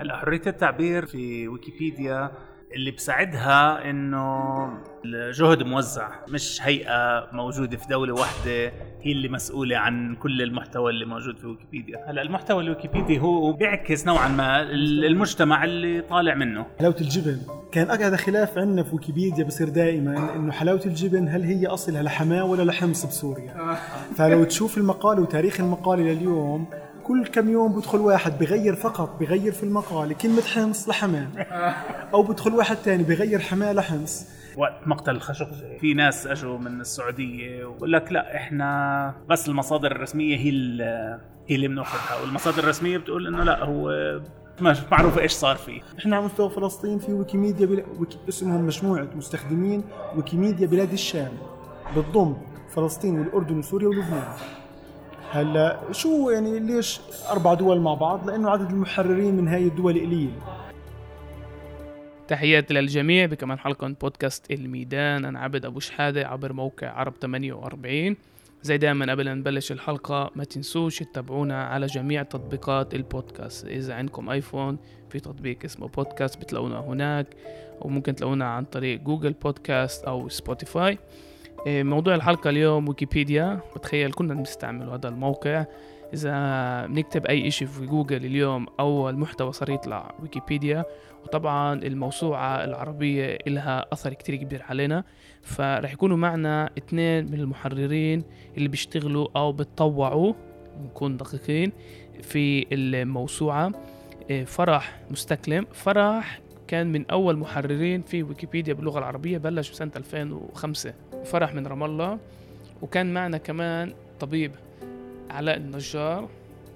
هلا حرية التعبير في ويكيبيديا اللي بساعدها إنه الجهد موزع مش هيئة موجودة في دولة واحدة هي اللي مسؤولة عن كل المحتوى اللي موجود في ويكيبيديا. هلا المحتوى الويكيبيدي هو بيعكس نوعا ما المجتمع اللي طالع منه. حلاوة الجبن. كان هذا خلاف عندنا في ويكيبيديا بصير دائما إنه حلاوة الجبن هل هي أصلها لحماة ولا لحمص بسوريا؟ فلو تشوف المقالة وتاريخ المقالة لليوم كل كم يوم بدخل واحد بغير فقط بغير في المقالة كلمة حمص لحمام. أو بدخل واحد تاني بغير حماة لحمص وقت مقتل الخشقجي في ناس أجوا من السعودية ويقول لك لا إحنا بس المصادر الرسمية هي هي اللي بناخذها والمصادر الرسمية بتقول إنه لا هو مش معروف إيش صار فيه. إحنا على مستوى فلسطين في ويكيميديا بلا... ويكي... اسمهم مجموعة مستخدمين ويكيميديا بلاد الشام. بتضم فلسطين والأردن وسوريا ولبنان. هلا شو يعني ليش أربع دول مع بعض؟ لأنه عدد المحررين من هاي الدول قليل. تحياتي للجميع بكمان حلقة بودكاست الميدان. أنا عبد أبو شحادة عبر موقع عرب 48 زي دائما قبل ما نبلش الحلقة ما تنسوش تتابعونا على جميع تطبيقات البودكاست. إذا عندكم آيفون في تطبيق اسمه بودكاست بتلاقونا هناك وممكن تلاقونا عن طريق جوجل بودكاست أو سبوتيفاي. موضوع الحلقة اليوم ويكيبيديا بتخيل كنا بنستعمل هذا الموقع. إذا بنكتب أي إشي في جوجل اليوم أول محتوى صار يطلع ويكيبيديا. وطبعا الموسوعة العربية إلها أثر كتير كبير علينا. فرح يكونوا معنا اثنين من المحررين اللي بيشتغلوا أو بتطوعوا نكون دقيقين في الموسوعة. إيه، فرح مستكلم. فرح كان من أول محررين في ويكيبيديا باللغة العربية بلش بسنة 2005 فرح من رام الله. وكان معنا كمان طبيب علاء النجار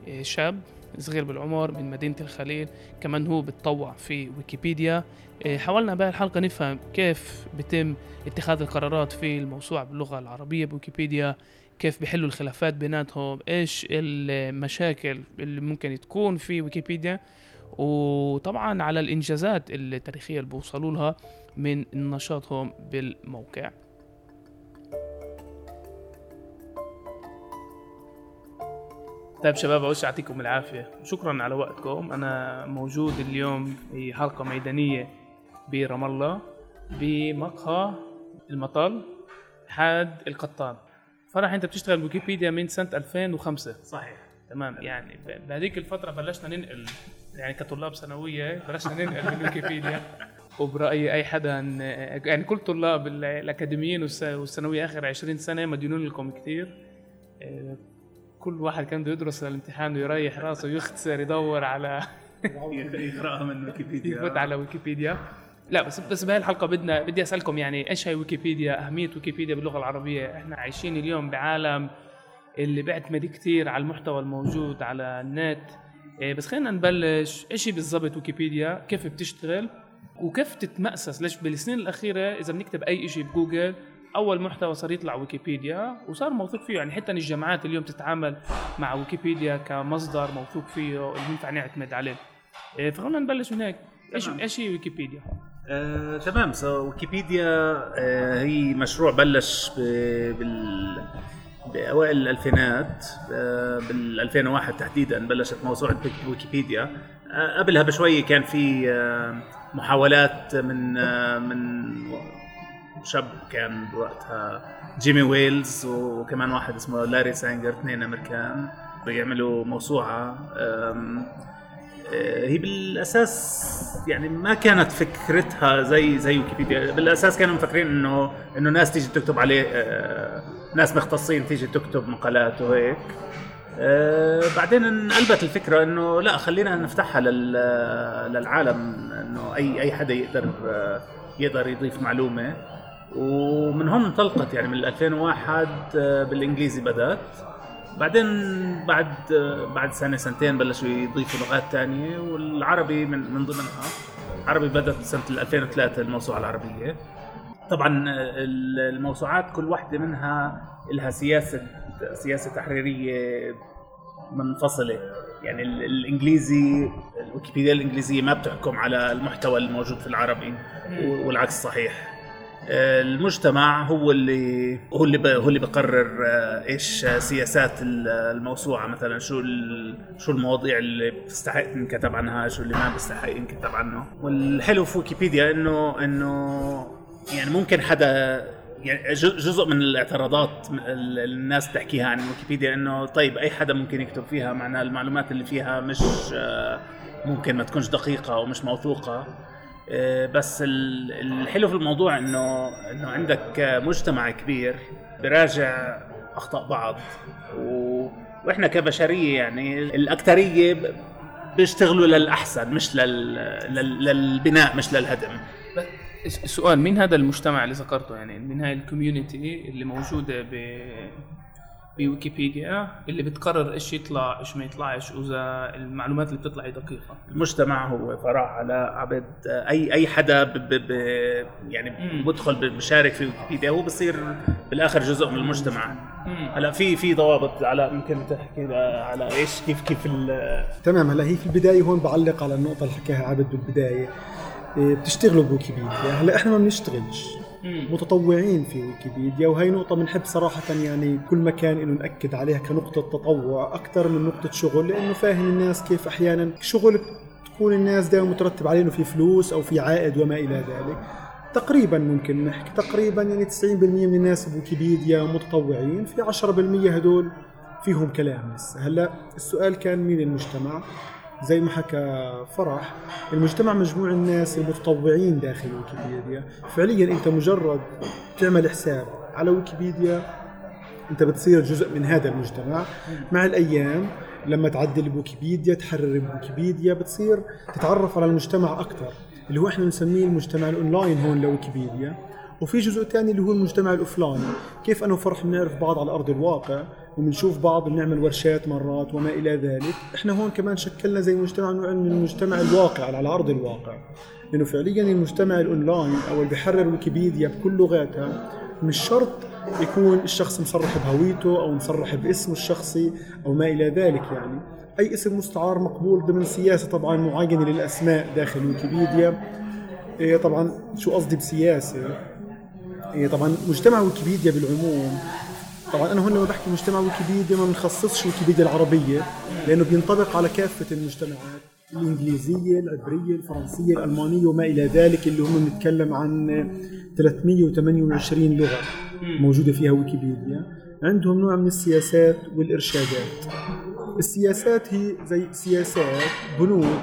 إيه، شاب صغير بالعمر من مدينة الخليل. كمان هو بتطوع في ويكيبيديا. إيه، حاولنا بهاي الحلقة نفهم كيف بتم اتخاذ القرارات في الموسوعة باللغة العربية بويكيبيديا كيف بيحلوا الخلافات بيناتهم إيش المشاكل اللي ممكن تكون في ويكيبيديا. وطبعا على الإنجازات التاريخية اللي بوصلوا لها من نشاطهم بالموقع. طيب شباب اول يعطيكم العافية. شكرا على وقتكم. أنا موجود اليوم في حلقة ميدانية برام الله بمقهى المطل حاد القطان. فرح أنت بتشتغل ويكيبيديا من سنة 2005 صحيح. تمام. يعني بهذيك الفترة بلشنا ننقل يعني كطلاب ثانوية بلشنا ننقل من ويكيبيديا. وبرأيي أي حدا يعني كل طلاب الأكاديميين والثانوية آخر 20 سنة مديونون لكم كثير كل واحد كان بده يدرس الامتحان ويريح راسه ويختصر يدور على يقرأها من ويكيبيديا. يفوت على ويكيبيديا. لا بس بس بهاي الحلقة بدنا بدي أسألكم يعني إيش هي ويكيبيديا؟ أهمية ويكيبيديا باللغة العربية. إحنا عايشين اليوم بعالم اللي بيعتمد كثير على المحتوى الموجود على النت. إيه، بس خلينا نبلش. إيش بالضبط ويكيبيديا؟ كيف بتشتغل؟ وكيف تتمأسس ليش بالسنين الأخيرة إذا بنكتب أي شيء بجوجل أول محتوى صار يطلع ويكيبيديا وصار موثوق فيه يعني حتى الجامعات اليوم تتعامل مع ويكيبيديا كمصدر موثوق فيه اللي ينفع نعتمد عليه. إيه، فخلونا نبلش من هيك. إيش إيش هي ويكيبيديا؟ آه، تمام. so ويكيبيديا آه، هي مشروع بلش بال بأوائل الألفينات آه، بال 2001 تحديدا بلشت موسوعة ويكيبيديا. آه، قبلها بشوي كان في آه، محاولات من من شاب كان بوقتها جيمي ويلز وكمان واحد اسمه لاري سانجر اثنين أمريكان بيعملوا موسوعة. هي بالأساس يعني ما كانت فكرتها زي زي ويكيبيديا. بالأساس كانوا مفكرين انه إنه ناس تيجي تكتب عليه ناس مختصين تيجي تكتب مقالات وهيك. أه بعدين انقلبت الفكرة إنه لا خلينا نفتحها للعالم إنه اي أي حدا يقدر يقدر يضيف معلومة. ومن هون انطلقت يعني من 2001 آه، بالإنجليزي بدأت. بعدين بعد آه، بعد سنة سنتين بلشوا يضيفوا لغات ثانية والعربي من من ضمنها. عربي بدأت سنه 2003 الموسوعة العربية. طبعا الموسوعات كل واحدة منها لها سياسة سياسة تحريرية منفصلة. يعني الإنجليزي الويكيبيديا الإنجليزية ما بتحكم على المحتوى الموجود في العربي والعكس صحيح. آه، المجتمع هو اللي هو اللي هو اللي بقرر آه، إيش سياسات ال- الموسوعة. مثلا شو شو المواضيع اللي بتستحق ينكتب عنها شو اللي ما بيستحق ينكتب عنه. والحلو في ويكيبيديا إنه إنه يعني ممكن حدا يعني جزء من الاعتراضات ال- الناس تحكيها عن ويكيبيديا إنه طيب أي حدا ممكن يكتب فيها معناها المعلومات اللي فيها مش آه، ممكن ما تكونش دقيقة أو مش موثوقة. بس ال- الحلو في الموضوع انه إنه عندك مجتمع كبير براجع أخطاء بعض. و... وإحنا كبشرية يعني الأكثرية بيشتغلوا للأحسن مش لل... لل... للبناء مش للهدم. بس السؤال مين هذا المجتمع اللي ذكرته؟ يعني من هاي ال community اللي موجودة ب بويكيبيديا اللي بتقرر إيش يطلع إيش ما يطلعش وإذا المعلومات اللي بتطلع دقيقة المجتمع هو فراح على عبد أي أي حدا ب... ب... ب... يعني. بدخل بشارك في ويكيبيديا هو بصير بالآخر جزء من المجتمع. هلا في في ضوابط على ممكن تحكي على إيش كيف كيف ال... تمام هلا هي في البداية هون بعلق على النقطة اللي حكاها عبد بالبداية إيه، بتشتغلوا بويكيبيديا هلا إحنا ما بنشتغلش. متطوعين في ويكيبيديا وهي نقطة بنحب صراحة يعني كل مكان إنه نأكد عليها كنقطة تطوع أكثر من نقطة شغل لأنه فاهم الناس كيف أحيانا شغل تكون الناس دائما مترتب عليه إنه في فلوس أو في عائد وما إلى ذلك. تقريبا ممكن نحكي تقريبا يعني 90% من الناس بويكيبيديا متطوعين في 10% هدول فيهم كلام. هلأ السؤال كان مين المجتمع؟ زي ما حكى فرح المجتمع مجموع الناس المتطوعين داخل ويكيبيديا. فعليا أنت مجرد تعمل حساب على ويكيبيديا أنت بتصير جزء من هذا المجتمع. مع الأيام لما تعدل بويكيبيديا تحرر بويكيبيديا بتصير تتعرف على المجتمع أكثر اللي هو إحنا بنسميه المجتمع الأونلاين هون لويكيبيديا. وفي جزء ثاني اللي هو المجتمع ال offline. كيف أنا وفرح بنعرف بعض على أرض الواقع؟ وبنشوف بعض بنعمل ورشات مرات وما إلى ذلك. إحنا هون كمان شكلنا زي مجتمع نوع من المجتمع الواقع على ارض الواقع. لأنه فعليا المجتمع الأونلاين أو اللي بيحرر ويكيبيديا بكل لغاتها مش شرط يكون الشخص مصرح بهويته أو مصرح باسمه الشخصي أو ما إلى ذلك يعني. أي اسم مستعار مقبول ضمن سياسة طبعا معينة للأسماء داخل ويكيبيديا. إيه طبعا شو قصدي بسياسة؟ إيه طبعا مجتمع ويكيبيديا بالعموم طبعا أنا هون لما بحكي مجتمع ويكيبيديا ما بنخصصش ويكيبيديا العربية لأنه بينطبق على كافة المجتمعات الإنجليزية، العبرية، الفرنسية، الألمانية وما إلى ذلك اللي هم بنتكلم عن 328 لغة موجودة فيها ويكيبيديا، عندهم نوع من السياسات والإرشادات. السياسات هي زي سياسات بنود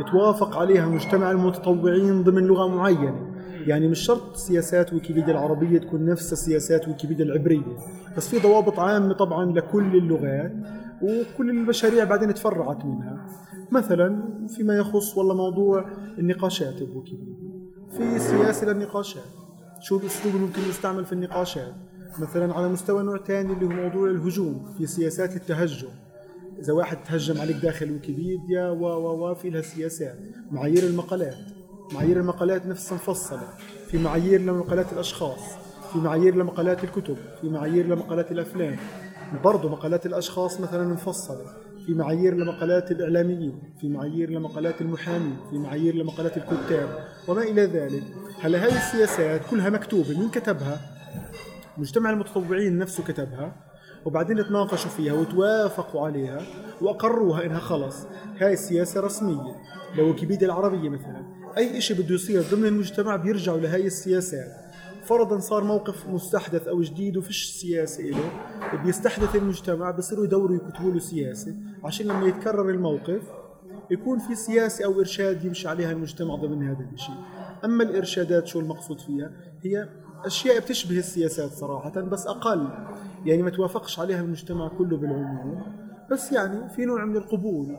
يتوافق عليها مجتمع المتطوعين ضمن لغة معينة. يعني مش شرط سياسات ويكيبيديا العربية تكون نفس سياسات ويكيبيديا العبرية بس في ضوابط عامة طبعا لكل اللغات وكل المشاريع بعدين تفرعت منها. مثلا فيما يخص والله موضوع النقاشات بويكيبيديا. في سياسة للنقاشات شو الأسلوب اللي ممكن يستعمل في النقاشات؟ مثلا على مستوى نوع ثاني اللي هو موضوع الهجوم في سياسات للتهجم. إذا واحد تهجم عليك داخل ويكيبيديا و و و في لها سياسات معايير المقالات. معايير المقالات نفسها مفصلة. في معايير لمقالات الأشخاص في معايير لمقالات الكتب في معايير لمقالات الأفلام. برضو مقالات الأشخاص مثلا مفصلة. في معايير لمقالات الإعلاميين في معايير لمقالات المحامين في معايير لمقالات الكتاب. وما إلى ذلك هلا هذه السياسات كلها مكتوبة مين كتبها؟ مجتمع المتطوعين نفسه كتبها. وبعدين تناقشوا فيها وتوافقوا عليها وأقروها إنها خلص هاي السياسة رسمية. لويكيبيديا العربية مثلا. أي شيء بده يصير ضمن المجتمع بيرجعوا لهي السياسات فرضا صار موقف مستحدث أو جديد وفيش سياسة له بيستحدث المجتمع بصيروا يدوروا يكتبوا له سياسة. عشان لما يتكرر الموقف يكون في سياسة أو إرشاد يمشي عليها المجتمع ضمن هذا الشيء أما الإرشادات شو المقصود فيها؟ هي أشياء بتشبه السياسات صراحة بس أقل. يعني ما توافقش عليها المجتمع كله بالعموم. بس يعني في نوع من القبول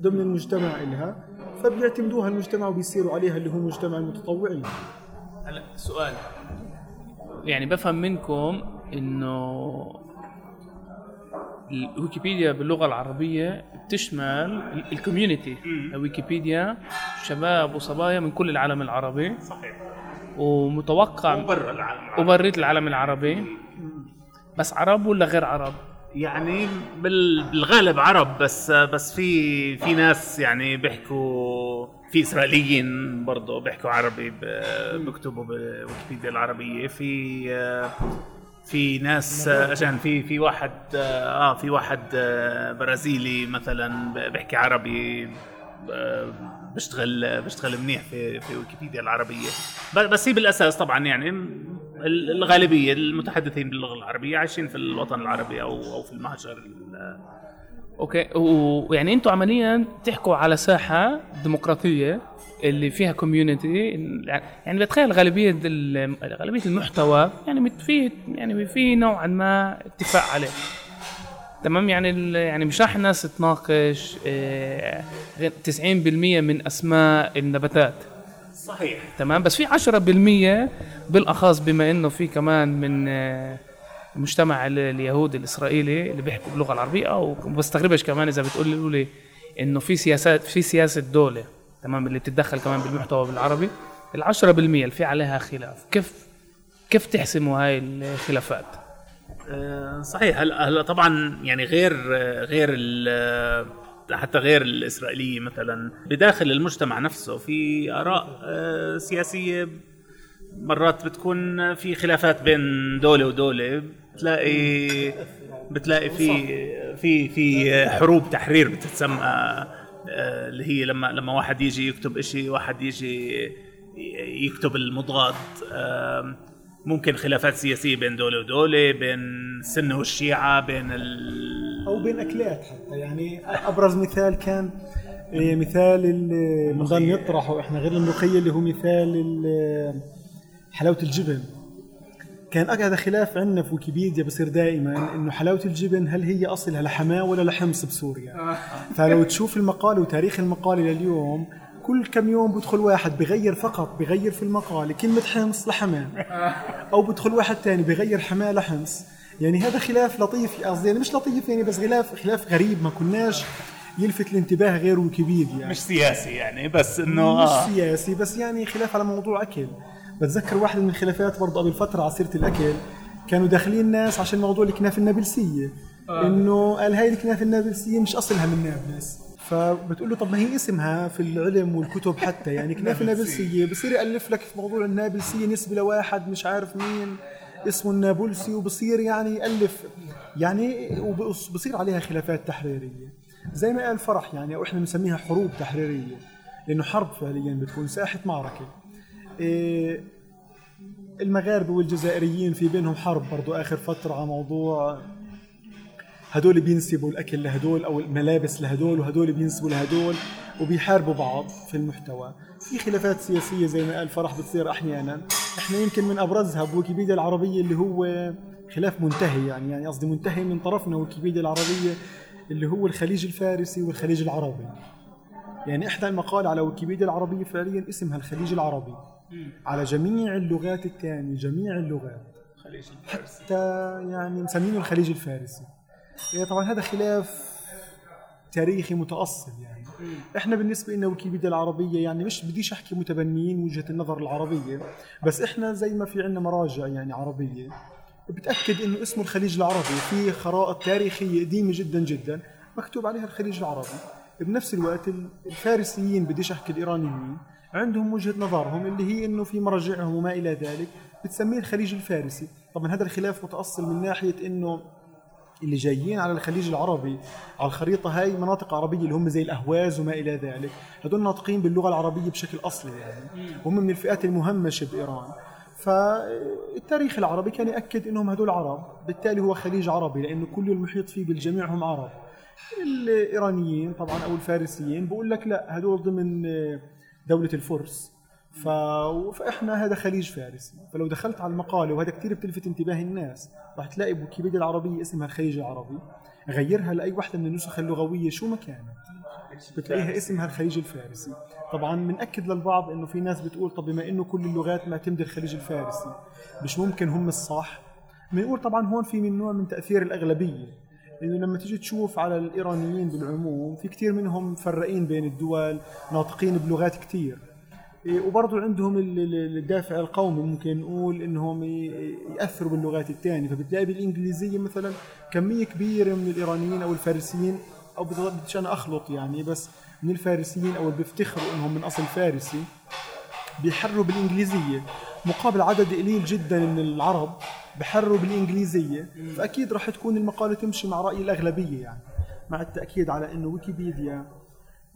ضمن المجتمع إلها. فبيعتمدوها المجتمع وبيصيروا عليها اللي هو مجتمع المتطوعين هلا سؤال. يعني بفهم منكم إنه الويكيبيديا باللغة العربية بتشمل ال community ويكيبيديا شباب وصبايا من كل العالم العربي. صحيح. ومتوقع وبرا العالم العربي. وبريت العالم العربي. بس عرب ولا غير عرب؟ يعني بال- بالغالب عرب بس بس في في ناس يعني بيحكوا في إسرائيليين برضه بيحكوا عربي ب- بيكتبوا بويكيبيديا العربية. في آه، في ناس آه، عشان في في واحد آه آه، في واحد آه، برازيلي مثلا بيحكي عربي بيشتغل بيشتغل منيح في في ويكيبيديا العربية. بس هي بالاساس طبعا يعني ال- الغالبية المتحدثين باللغة العربية عايشين في الوطن العربي أو أو في المهجر ال- okay. ويعني أنتم عمليا تحكوا على ساحة ديمقراطية اللي فيها community يعني بتخيل غالبية ال- غالبية المحتوى يعني في يعني في نوعا ما اتفاق عليه. تمام؟ يعني ال- يعني مش راح الناس تناقش آه، غير 90% من أسماء النباتات. صحيح. تمام؟ بس في 10% بالأخص بما إنه في كمان من آه، المجتمع ال- اليهودي الإسرائيلي اللي بيحكوا باللغة العربية أو بستغربش كمان إذا بتقول لي إنه في سياسات في سياسة دولة تمام؟ اللي بتتدخل كمان بالمحتوى بالعربي. ال 10% اللي في عليها خلاف كيف كيف تحسموا هاي الخلافات؟ آه، صحيح. هلا هلا طبعا يعني غير غير ال- حتى غير الاسرائيليه مثلا بداخل المجتمع نفسه في آراء آه، سياسية مرات بتكون في خلافات بين دولة ودولة بتلاقي بتلاقي في في في حروب تحرير بتتسمى آه، اللي هي لما لما واحد يجي يكتب إشي واحد يجي يكتب المضاد ممكن خلافات سياسية بين دولة ودولة بين السنة والشيعة بين ال... أو بين أكلات حتى. يعني أبرز مثال كان إيه، مثال اللي بنضل نطرحه إحنا غير الملوخيه اللي هو مثال ال- حلاوة الجبن. كان هذا خلاف عندنا في ويكيبيديا بصير دائما إنه حلاوة الجبن هل هي أصلها لحماة ولا لحمص بسوريا؟ فلو تشوف المقالة وتاريخ المقالة لليوم كل كم يوم بدخل واحد بغير فقط بغير في المقاله كلمة حمص لحماه أو بدخل واحد تاني بغير حماة لحمص. يعني هذا خلاف لطيف قصدي يعني مش لطيف يعني بس خلاف خلاف غريب ما كناش يلفت الانتباه غير ويكيبيديا. مش سياسي يعني بس إنه مش آه. سياسي بس يعني خلاف على موضوع أكل. بتذكر واحد من الخلافات برضه قبل فترة على سيره الأكل كانوا داخلين ناس عشان موضوع الكنافة النابلسية. إنه قال هاي الكنافة النابلسية مش أصلها من نابلس. فبتقول له طب ما هي اسمها في العلم والكتب حتى يعني كنافه نابلسية. بصير يألف لك في موضوع النابلسية نسبة لواحد مش عارف مين اسمه النابلسي وبصير يعني يألف. يعني وبصير عليها خلافات تحريرية. زي ما قال فرح يعني أو إحنا بنسميها حروب تحريرية لأنه حرب فعليا بتكون ساحة معركة. إيه المغاربة والجزائريين في بينهم حرب برضو آخر فترة على موضوع هدول بينسبوا الأكل لهدول أو الملابس لهدول وهدول بينسبوا لهدول وبيحاربوا بعض في المحتوى. في خلافات سياسية زي ما قال فرح بتصير أحيانا. إحنا يمكن من أبرزها بويكيبيديا العربية اللي هو خلاف منتهي يعني يعني قصدي منتهي من طرفنا ويكيبيديا العربية اللي هو الخليج الفارسي والخليج العربي. يعني إحدى المقال على ويكيبيديا العربية فعليا اسمها الخليج العربي. على جميع اللغات الثانية جميع اللغات. خليج الفارسي. حتى يعني مسمينه الخليج الفارسي. طبعا هذا خلاف تاريخي متأصل يعني. إحنا بالنسبة لنا ويكيبيديا العربية يعني مش بديش أحكي متبنيين وجهة النظر العربية بس إحنا زي ما في عندنا مراجع يعني عربية بتأكد إنه اسمه الخليج العربي في خرائط تاريخية قديمة جدا جدا مكتوب عليها الخليج العربي. بنفس الوقت الفارسيين بديش أحكي الإيرانيين عندهم وجهة نظرهم اللي هي إنه في مراجعهم وما إلى ذلك بتسميه الخليج الفارسي. طبعا هذا الخلاف متأصل من ناحية إنه اللي جايين على الخليج العربي على الخريطة هاي مناطق عربية اللي هم زي الأهواز وما إلى ذلك. هدول ناطقين باللغة العربية بشكل أصلي يعني. هم من الفئات المهمشة بإيران. فالتاريخ العربي كان يأكد أنهم هدول عرب. بالتالي هو خليج عربي لأنه كل المحيط فيه بالجميع هم عرب. الإيرانيين طبعا أو الفارسيين بقول لك لا هدول ضمن دولة الفرس. ف... فإحنا هذا خليج فارسي. فلو دخلت على المقالة وهذا كثير بتلفت انتباه الناس راح تلاقي بويكيبيديا العربية اسمها الخليج العربي. غيرها لأي وحدة من النسخ اللغوية شو ما كانت. بتلاقيها اسمها الخليج الفارسي. طبعا بنأكد للبعض إنه في ناس بتقول طب بما إنه كل اللغات معتمدة الخليج الفارسي مش ممكن هم الصح؟ بنقول طبعا هون في من نوع من تأثير الأغلبية. لأنه لما تيجي تشوف على الإيرانيين بالعموم في كثير منهم مفرقين بين الدول ناطقين بلغات كثير وبرضه عندهم ال- ال- الدافع القومي ممكن نقول إنهم يأثروا باللغات الثانية فبتلاقي بالإنجليزية مثلا كمية كبيرة من الإيرانيين أو الفارسيين أو بديش أنا أخلط يعني بس من الفارسيين أو اللي بيفتخروا إنهم من أصل فارسي بيحروا بالإنجليزية. مقابل عدد قليل جدا من العرب بحروا بالإنجليزية. فأكيد راح تكون المقالة تمشي مع رأي الأغلبية يعني مع التأكيد على إنه ويكيبيديا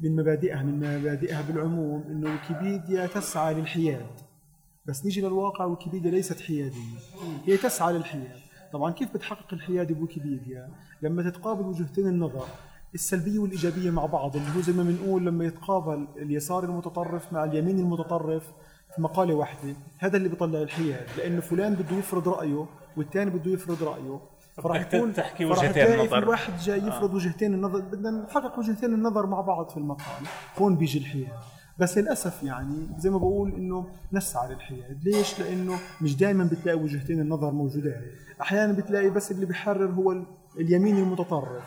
من مبادئها من مبادئها بالعموم إنه ويكيبيديا تسعى للحياد. بس نيجي للواقع ويكيبيديا ليست حيادية. هي تسعى للحياد. طبعا كيف بتحقق الحياد بويكيبيديا؟ لما تتقابل وجهتين النظر السلبية والإيجابية مع بعض اللي هو زي ما بنقول لما يتقابل اليسار المتطرف مع اليمين المتطرف في مقالة واحدة هذا اللي بيطلع الحياد. لأنه فلان بده يفرض رأيه والثاني بده يفرض رأيه. فراح يكون تحكي وجهتين النظر. واحد جاي يفرض وجهتين النظر بدنا نحقق وجهتين النظر مع بعض في المقال هون بيجي الحياد بس للأسف يعني زي ما بقول إنه نسعى للحياد ليش؟ لأنه مش دائما بتلاقي وجهتين النظر موجودات أحيانا بتلاقي بس اللي بيحرر هو ال- اليمين المتطرف.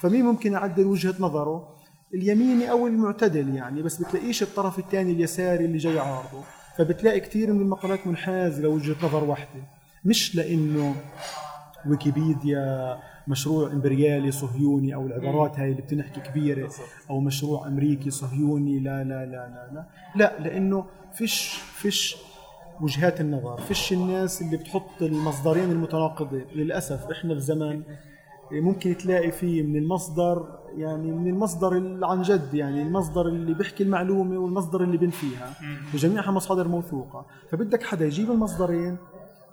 فمين ممكن يعدل وجهة نظره؟ اليميني أو المعتدل يعني. بس بتلاقيش الطرف الثاني اليساري اللي جاي عارضه فبتلاقي كثير من المقالات منحازه لوجهة نظر واحدة. مش لأنه ويكيبيديا مشروع إمبريالي صهيوني أو العبارات هاي اللي بتنحكي كبيرة أو مشروع أمريكي صهيوني لا لا لا لا لا. لا لأنه فيش فيش وجهات النظر فيش الناس اللي بتحط المصدرين المتناقضين للأسف إحنا في زمن ممكن تلاقي فيه من المصدر يعني من المصدر اللي عن جد يعني المصدر اللي بيحكي المعلومة والمصدر اللي بنفيها. وجميعها مصادر موثوقة. فبدك حدا يجيب المصدرين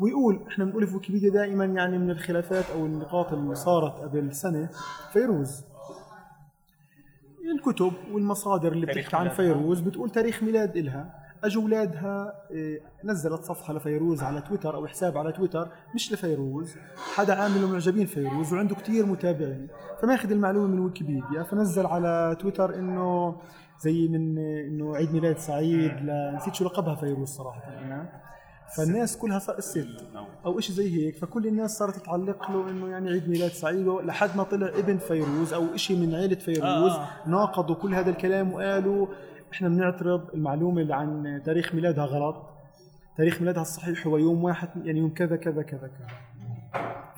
ويقول إحنا بنقول في ويكيبيديا دائما يعني من الخلافات أو النقاط اللي صارت قبل سنة فيروز. الكتب والمصادر اللي بتحكي عن. فيروز بتقول تاريخ ميلاد إلها. اجوا اولادها إيه، نزلت صفحة لفيروز على تويتر أو حساب على تويتر مش لفيروز. حدا عامل معجبين فيروز وعنده كتير متابعين. فماخذ المعلومة من ويكيبيديا فنزل على تويتر إنه زي من إنه عيد ميلاد سعيد نسيت شو لقبها فيروز صراحة. أنا فالناس كلها صار الست أو شيء زي هيك. فكل الناس صارت تعلق له إنه يعني عيد ميلاد سعيد لحد ما طلع ابن فيروز أو شيء من عيلة فيروز آه. ناقضوا كل هذا الكلام وقالوا إحنا بنعترض المعلومة اللي عن تاريخ ميلادها غلط. تاريخ ميلادها الصحيح هو يوم واحد يعني يوم كذا كذا كذا كذا.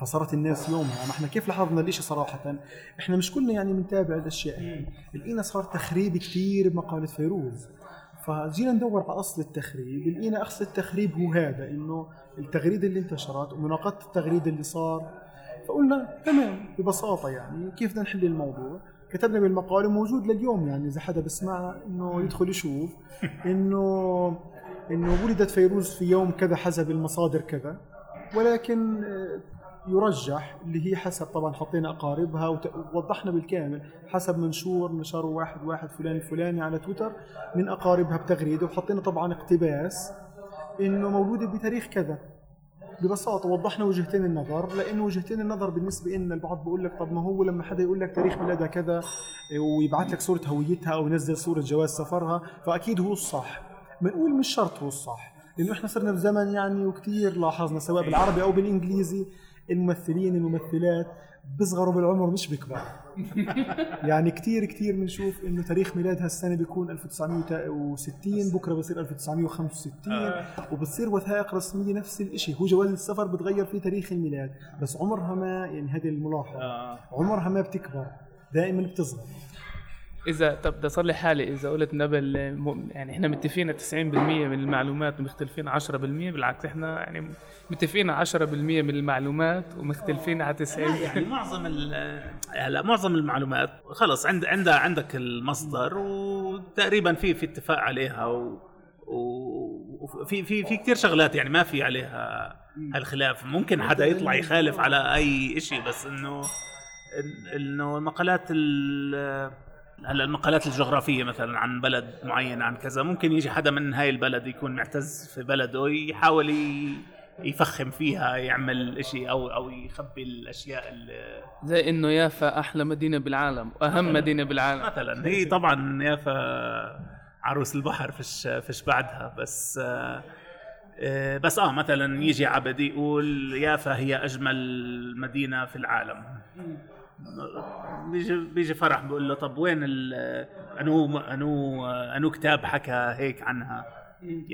فصارت الناس يومها. ما إحنا كيف لاحظنا الإشي صراحة؟ إحنا مش كلنا يعني بنتابع الاشياء لقينا صار تخريب كثير بمقالة فيروز. فجينا ندور على أصل التخريب. لقينا أصل التخريب هو هذا إنه التغريده اللي انتشرت ومناقضة التغريده اللي صار. فقلنا تمام ببساطة يعني كيف بدنا نحل الموضوع؟ كتبنا بالمقال وموجود لليوم يعني إذا حدا بسمع إنه يدخل يشوف إنه إنه ولدت فيروز في يوم كذا حسب المصادر كذا. ولكن آه، يرجح اللي هي حسب طبعا حطينا أقاربها ووضحنا بالكامل حسب منشور نشره واحد واحد فلان الفلاني على تويتر من أقاربها بتغريدة وحطينا طبعا اقتباس إنه مولوده بتاريخ كذا. ببساطة وضحنا وجهتين النظر لأنه وجهتين النظر بالنسبة لنا البعض بيقول لك طب ما هو لما حدا يقول لك تاريخ ميلادها كذا ويبعث لك صورة هويتها أو ينزل صورة جواز سفرها فأكيد هو الصح. بنقول مش شرط هو الصح لأنه إحنا صرنا في زمن يعني وكثير لاحظنا سواء بالعربي أو بالإنجليزي. الممثلين الممثلات بيصغروا بالعمر مش بيكبروا يعني كثير كثير بنشوف إنه تاريخ ميلادها السنة بيكون 1960 بكرة بصير 1965 وبتصير وثائق رسمية نفس الشيء هو جواز السفر بتغير فيه تاريخ الميلاد بس عمرها ما يعني هذه الملاحظة. آه. عمرها ما بتكبر دائما بتصغر. اذا طب بدي اصلح حالي. إذا قلت نبل يعني إحنا متفقين 90% من المعلومات ومختلفين 10% بالعكس إحنا يعني متفقين 10% من المعلومات ومختلفين على 90 لا يعني معظم هلا معظم المعلومات خلص عند عندها عندك المصدر وتقريبا في في اتفاق عليها و وفي في في كثير شغلات يعني ما في عليها هالخلاف. ممكن حدا يطلع يخالف على أي شيء بس إنه إنه المقالات ال- هلا المقالات الجغرافية مثلا عن بلد معين عن كذا ممكن يجي حدا من هاي البلد يكون معتز في بلده يحاول ي- يفخم فيها يعمل إشي أو أو يخبي الأشياء اللي زي إنه يافا أحلى مدينة بالعالم واهم مدينة بالعالم. مثلا. هي طبعا يافا عروس البحر فيش فيش بعدها بس آه، بس آه مثلا يجي عبد يقول يافا هي أجمل مدينة في العالم. بيجي بيجي فرح بيقول له طب وين ال أنو انو أنو كتاب حكى هيك عنها؟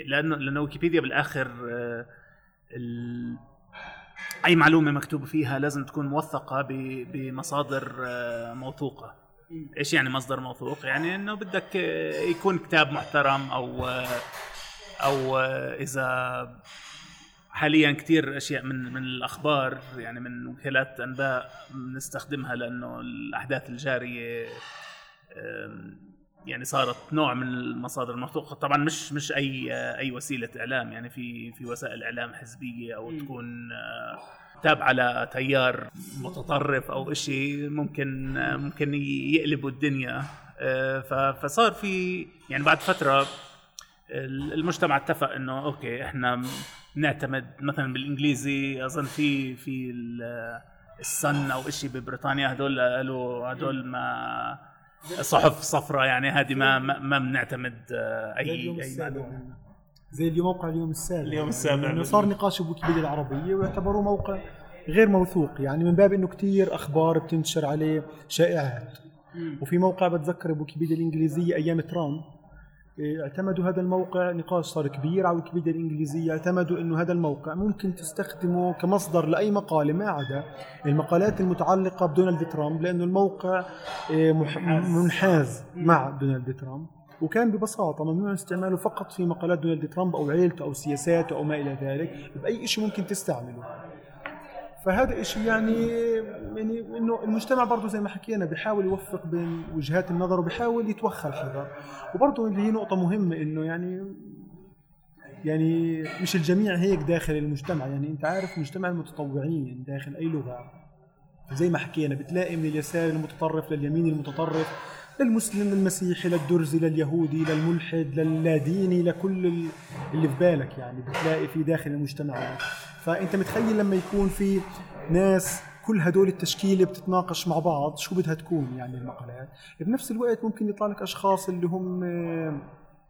لأنه لأنه ويكيبيديا بالآخر آه، أي معلومة مكتوب فيها لازم تكون موثقة بمصادر آه، موثوقة. إيش يعني مصدر موثوق؟ يعني إنه بدك آه، يكون كتاب محترم أو أو إذا حاليا كثير أشياء من من الأخبار يعني من وكالات أنباء بنستخدمها لأنه الأحداث الجارية يعني صارت نوع من المصادر الموثوقه طبعا مش مش اي أي وسيلة إعلام يعني في في وسائل إعلام حزبية أو تكون آه، تابعة لتيار متطرف أو شيء ممكن آه، ممكن يقلبوا الدنيا. آه، فصار في يعني بعد فترة المجتمع اتفق إنه أوكي إحنا نعتمد مثلا بالإنجليزي أظن في في ال- السن أو شيء ببريطانيا هدول قالوا هدول ما صحف صفراء يعني هذه ما ما بنعتمد آه، أي أي معلومة. زي اليوم موقع اليوم السابع. اليوم السابع انه صار نقاش بويكيبيديا العربية واعتبروه موقع غير موثوق يعني من باب إنه كتير أخبار بتنشر عليه شائعات. وفي موقع بتذكر بويكيبيديا الإنجليزية أيام ترامب. اعتمدوا هذا الموقع نقاش صار كبير على ويكيبيديا الإنجليزية اعتمدوا إنه هذا الموقع ممكن تستخدمه كمصدر لأي مقالة ما عدا المقالات المتعلقة بدونالد ترامب لأنه الموقع إيه، منحاز. مع دونالد ترامب. وكان ببساطة ممنوع استعماله فقط في مقالات دونالد ترامب أو عيلته أو سياساته أو ما إلى ذلك بأي شيء ممكن تستعمله. فهذا إشي يعني يعني إنه المجتمع برضه زي ما حكينا بيحاول يوفق بين وجهات النظر وبيحاول يتوخى الحذر. وبرضه اللي هي نقطة مهمة إنه يعني يعني مش الجميع هيك داخل المجتمع. يعني أنت عارف مجتمع المتطوعين داخل أي لغة. زي ما حكينا بتلاقي من اليسار المتطرف لليمين المتطرف. للمسلم للمسيحي للدرزي لليهودي للملحد للاديني لكل ال- اللي في بالك يعني بتلاقي في داخل المجتمعات فأنت متخيل لما يكون في ناس كل هدول التشكيلة بتتناقش مع بعض شو بدها تكون يعني المقالات؟ بنفس الوقت ممكن يطلع لك أشخاص اللي هم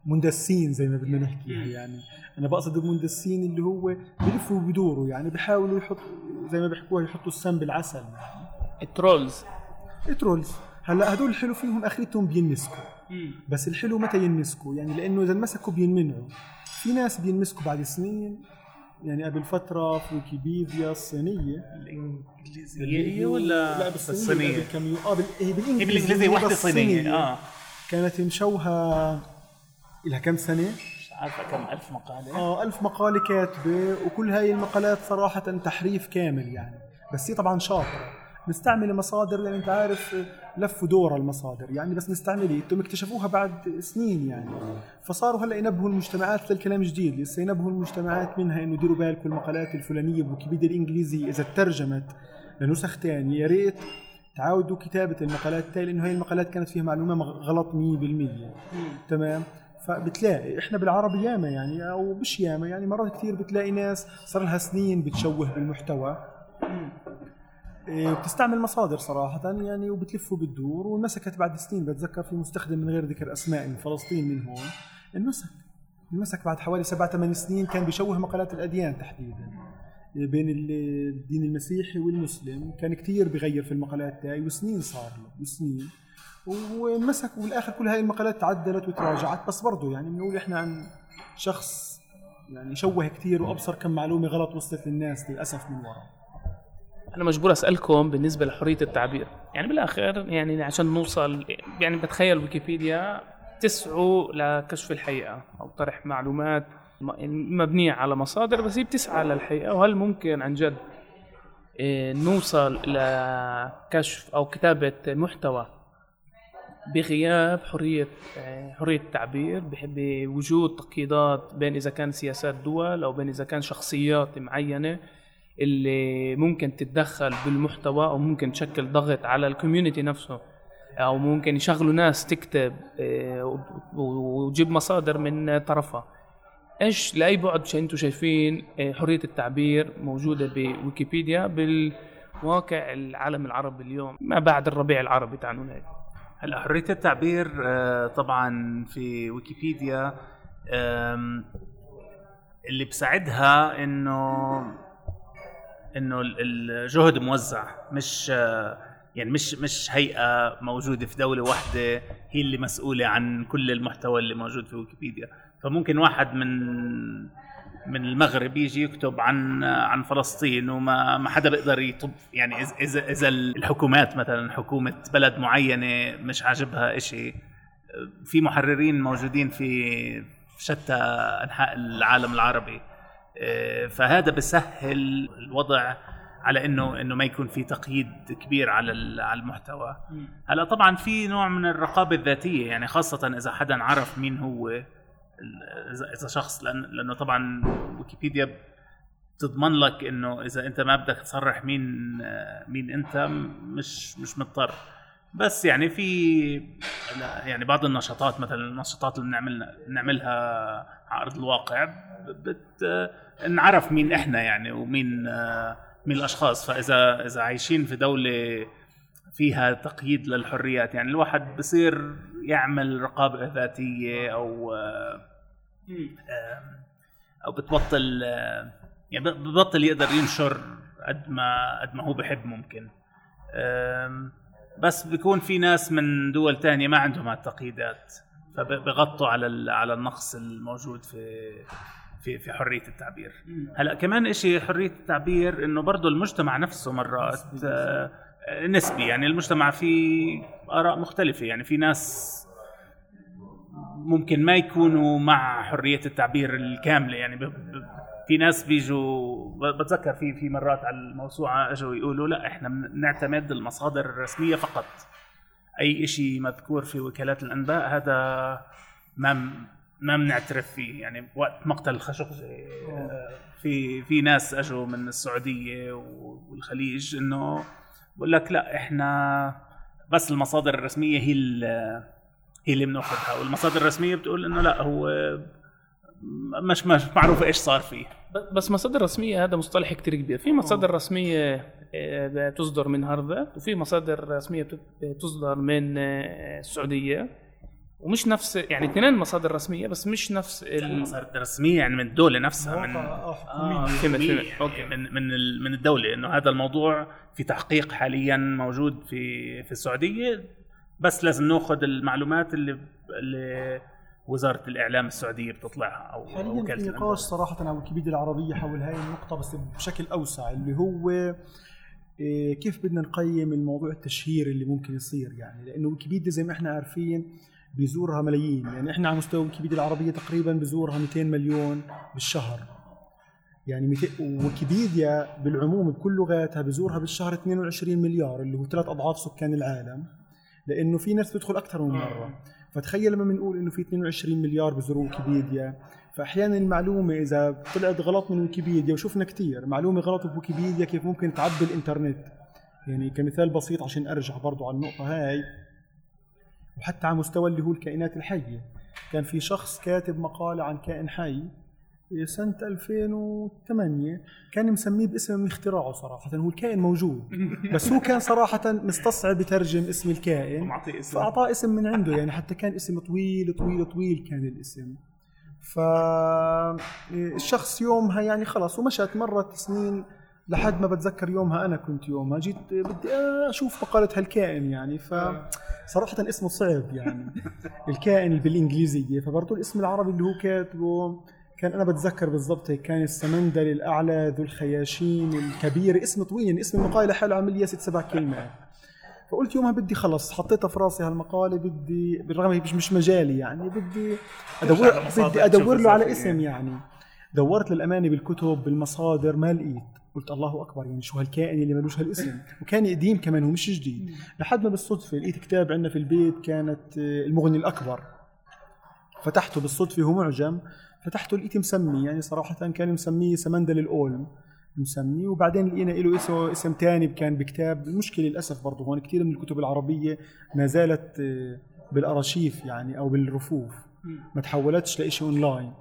مندسين زي ما بدنا نحكيها يعني. أنا بقصد المندسين اللي هو بلفوا وبيدوروا يعني بيحاولوا يحطوا زي ما بيحكوها يحطوا السم بالعسل ال trolls. trolls هلا هدول الحلو فيهم اخرتهم بينمسكوا. بس الحلو متى ينمسكوا؟ يعني لأنه إذا انمسكوا بينمنعوا. في ناس بينمسكوا بعد سنين يعني قبل فترة في ويكيبيديا الصينية. الإنجليزية ولا لا كم يوم آه بال- هي بالانجليزي هي بالإنجليزية وحدة بس صينية آه. كانت مشوها لها كم سنة؟ مش عارفة كم؟ ألف مقالة. آه ألف مقالة كاتبة وكل هاي المقالات صراحة تحريف كامل يعني. بس هي طبعا شاطرة. مستعملة مصادر يعني أنت عارف لف ودور المصادر. يعني بس مستعملة أنتم اكتشفوها بعد سنين يعني. فصاروا هلأ ينبهوا المجتمعات للكلام جديد. لسه ينبهوا المجتمعات منها إنه ديروا بالكم المقالات الفلانية بويكيبيديا الإنجليزية. إذا ترجمت لنسخ تانية يا ريت تعاودوا كتابة المقالات التالية لأنه هاي المقالات كانت فيها معلومة مغ- غلط 100% تمام؟ فبتلاقي إحنا بالعربي ياما يعني أو مش ياما يعني مرات كثير بتلاقي ناس صار لها سنين بتشوه بالمحتوى. بتستعمل مصادر صراحة يعني وبتلف وبتدور وانمسكت بعد سنين. بتذكر في مستخدم من غير ذكر أسماء من فلسطين من هون. انمسك. انمسك بعد حوالي سبع ثمان سنين كان بيشوه مقالات الأديان تحديدا. إيه، بين ال- الدين المسيحي والمسلم. كان كثير بغير في المقالات تاعي وسنين صار له وسنين. وانمسك والآخر كل هاي المقالات تعدلت وتراجعت. بس برضه يعني بنقول إحنا عن شخص يعني شوه كثير وأبصر كم معلومة غلط وصلت للناس للأسف من ورا. أنا مجبور أسألكم بالنسبة لحرية التعبير. يعني بالآخر يعني عشان نوصل يعني بتخيل ويكيبيديا تسعوا لكشف الحقيقة أو طرح معلومات مبنية على مصادر بس هي بتسعى للحقيقة وهل ممكن عن جد إيه، نوصل لكشف أو كتابة محتوى بغياب حرية آه، حرية التعبير؟ بوجود تقييدات بين إذا كان سياسات دول أو بين إذا كان شخصيات معينة. اللي ممكن تتدخل بالمحتوى أو ممكن تشكل ضغط على الكوميونتي نفسه أو ممكن يشغلوا ناس تكتب آه، وتجيب مصادر من طرفها. إيش لأي بعد أنتم شايفين آه، حرية التعبير موجودة بويكيبيديا بالواقع العالم العربي اليوم ما بعد الربيع العربي تعالوا هيك. هلا حرية التعبير آه، طبعا في ويكيبيديا اللي بساعدها إنه إنه ال- الجهد موزع مش يعني مش مش هيئة موجودة في دولة واحدة هي اللي مسؤولة عن كل المحتوى اللي موجود في ويكيبيديا. فممكن واحد من من المغرب يجي يكتب عن عن فلسطين وما ما حدا بيقدر يطب يعني إذا إذا الحكومات مثلا حكومة بلد معينة مش عاجبها إشي في محررين موجودين في شتى أنحاء العالم العربي. فهذا بسهل الوضع على انه إنه ما يكون في تقييد كبير على ال- على المحتوى. هلا طبعا في نوع من الرقابة الذاتية يعني خاصة إذا حدا عرف مين هو اذا شخص لأن لأنه طبعا ويكيبيديا تضمن لك إنه إذا أنت ما بدك تصرح مين آه، مين أنت مش مش مضطر. بس يعني في يعني بعض النشاطات مثلا النشاطات اللي بنعمل نعملها على ارض الواقع بت نعرف مين إحنا يعني ومين مين الأشخاص. فإذا إذا عايشين في دولة فيها تقييد للحريات يعني الواحد بصير يعمل رقابة ذاتية أو أو بتبطل يعني ببطل يقدر ينشر قد ما قد ما هو بحب ممكن. بس بيكون في ناس من دول تانية ما عندهم هالتقييدات فبغطوا على على النقص الموجود في في في حرية التعبير. هلا كمان إشي حرية التعبير إنه برضه المجتمع نفسه مرات آه، نسبي. يعني المجتمع فيه آراء مختلفة. يعني في ناس ممكن ما يكونوا مع حرية التعبير الكاملة. يعني ب... ب... في ناس بيجوا بتذكر في في مرات على الموسوعة اجوا يقولوا لا إحنا بنعتمد المصادر الرسمية فقط. أي شيء مذكور في وكالات الأنباء هذا ما ما بنعترف فيه. يعني وقت مقتل الخشقجي آه، في في ناس اجوا من السعودية والخليج إنه بقول لك لا إحنا بس المصادر الرسمية هي هي اللي بناخذها والمصادر الرسمية بتقول إنه لا هو مش مش معروف إيش صار فيه. بس مصادر رسمية هذا مصطلح كتير كبير. في مصادر رسمية آه، تصدر من هارفارد وفي مصادر رسمية بت- تصدر من آه، السعودية. ومش نفس يعني اثنين مصادر رسمية بس مش نفس ال... المصادر الرسميه يعني من الدولة نفسها من آه حكومية. فهمت، فهمت. يعني أوكي. من من ال- من الدولة إنه هذا الموضوع في تحقيق حاليا موجود في في السعودية. بس لازم ناخذ المعلومات اللي اللي وزارة الإعلام السعودية بتطلعها أو حاليا في نقاش صراحة على ويكيبيديا العربية حول هاي النقطة بس بشكل أوسع اللي هو إيه، كيف بدنا نقيم الموضوع التشهير اللي ممكن يصير يعني؟ لأنه ويكيبيديا زي ما إحنا عارفين بيزورها ملايين يعني إحنا على مستوى ويكيبيديا العربية تقريبا بزورها 200 مليون بالشهر. يعني 200 ويكيبيديا بالعموم بكل لغاتها بزورها بالشهر 22 مليار اللي هو ثلاث أضعاف سكان العالم. لأنه في ناس بتدخل أكثر من مرة. فتخيل لما بنقول إنه في 22 مليار بزوروا ويكيبيديا فأحيانا المعلومة إذا طلعت غلط من ويكيبيديا وشفنا كثير معلومة غلط بويكيبيديا كيف ممكن تعبي الانترنت يعني كمثال بسيط عشان أرجع برضو على النقطة هاي. وحتى على مستوى اللي هو الكائنات الحية. كان في شخص كاتب مقالة عن كائن حي سنة 2008 كان مسميه باسم من اختراعه صراحة. هو الكائن موجود بس هو كان صراحة مستصعب يترجم اسم الكائن. اسم. فأعطاه اسم من عنده يعني حتى كان اسم طويل طويل طويل كان الاسم. فالشخص يومها يعني خلص ومشت مرت سنين لحد ما بتذكر يومها أنا كنت يومها. جيت بدي أشوف مقاله هالكائن يعني فصراحه اسمه صعب يعني. الكائن بالإنجليزية فبرضه الاسم العربي اللي هو كاتبه كان أنا بتذكر بالضبط هيك كان السمندل الأعلى ذو الخياشيم الكبير. اسم طويل يعني اسم المقاله لحاله عامل لي ست سبع كلمات. فقلت يومها بدي خلص حطيتها في راسي هالمقاله بدي بالرغم هي مش مش مجالي يعني بدي ادور بدي أدور له على اسم يعني. دورت للامانه بالكتب بالمصادر ما لقيت. قلت الله أكبر يعني شو هالكائن اللي ملوش هالاسم؟ وكان قديم كمان هو مش جديد. لحد ما بالصدفة لقيت كتاب عندنا في البيت كانت آه، المغني الأكبر. فتحته بالصدفة هو معجم. فتحته لقيت مسمي يعني صراحة كان مسميه سمندل الأولم. مسميه وبعدين لقينا له اسم إسم ثاني كان بكتاب. المشكلة للأسف برضه هون كثير من الكتب العربية ما زالت آه، بالأرشيف يعني أو بالرفوف. ما تحولتش لشيء أونلاين.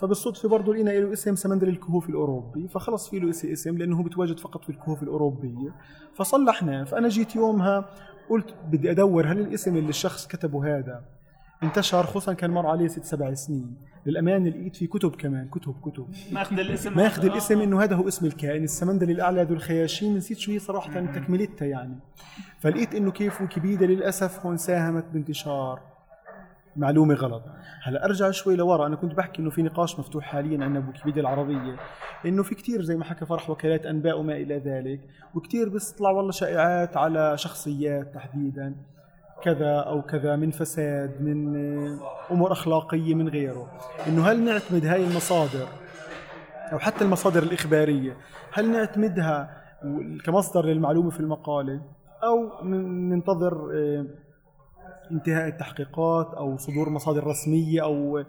فبالصدفة برضه لقينا له إسم سمندل الكهوف الأوروبي. فخلص في له اسم إسم لأنه هو بتواجد فقط في الكهوف الأوروبية. فصلحناه فأنا جيت يومها قلت بدي أدور هل الإسم اللي الشخص كتبه هذا انتشر خصوصا كان مر عليه ست سبع سنين. للامانه لقيت في كتب كمان كتب كتب. ماخذ الاسم ماخذ الاسم إنه هذا هو اسم الكائن. السمندل الأعلى ذو الخياشيم. نسيت شو هي صراحة تكملتها يعني. فلقيت إنه كيف ويكيبيديا للأسف. هون ساهمت بانتشار. معلومة غلط. هلا أرجع شوي لورا. أنا كنت بحكي إنه في نقاش مفتوح حاليا عندنا بويكيبيديا العربية. إنه في كتير زي ما حكى فرح وكالات أنباء وما إلى ذلك. وكتير بيطلع والله شائعات على شخصيات تحديدا. كذا أو كذا من فساد من أمور أخلاقية من غيره. إنه هل نعتمد هاي المصادر أو حتى المصادر الإخبارية هل نعتمدها كمصدر للمعلومة في المقالة أو ننتظر آه، انتهاء التحقيقات أو صدور مصادر رسمية أو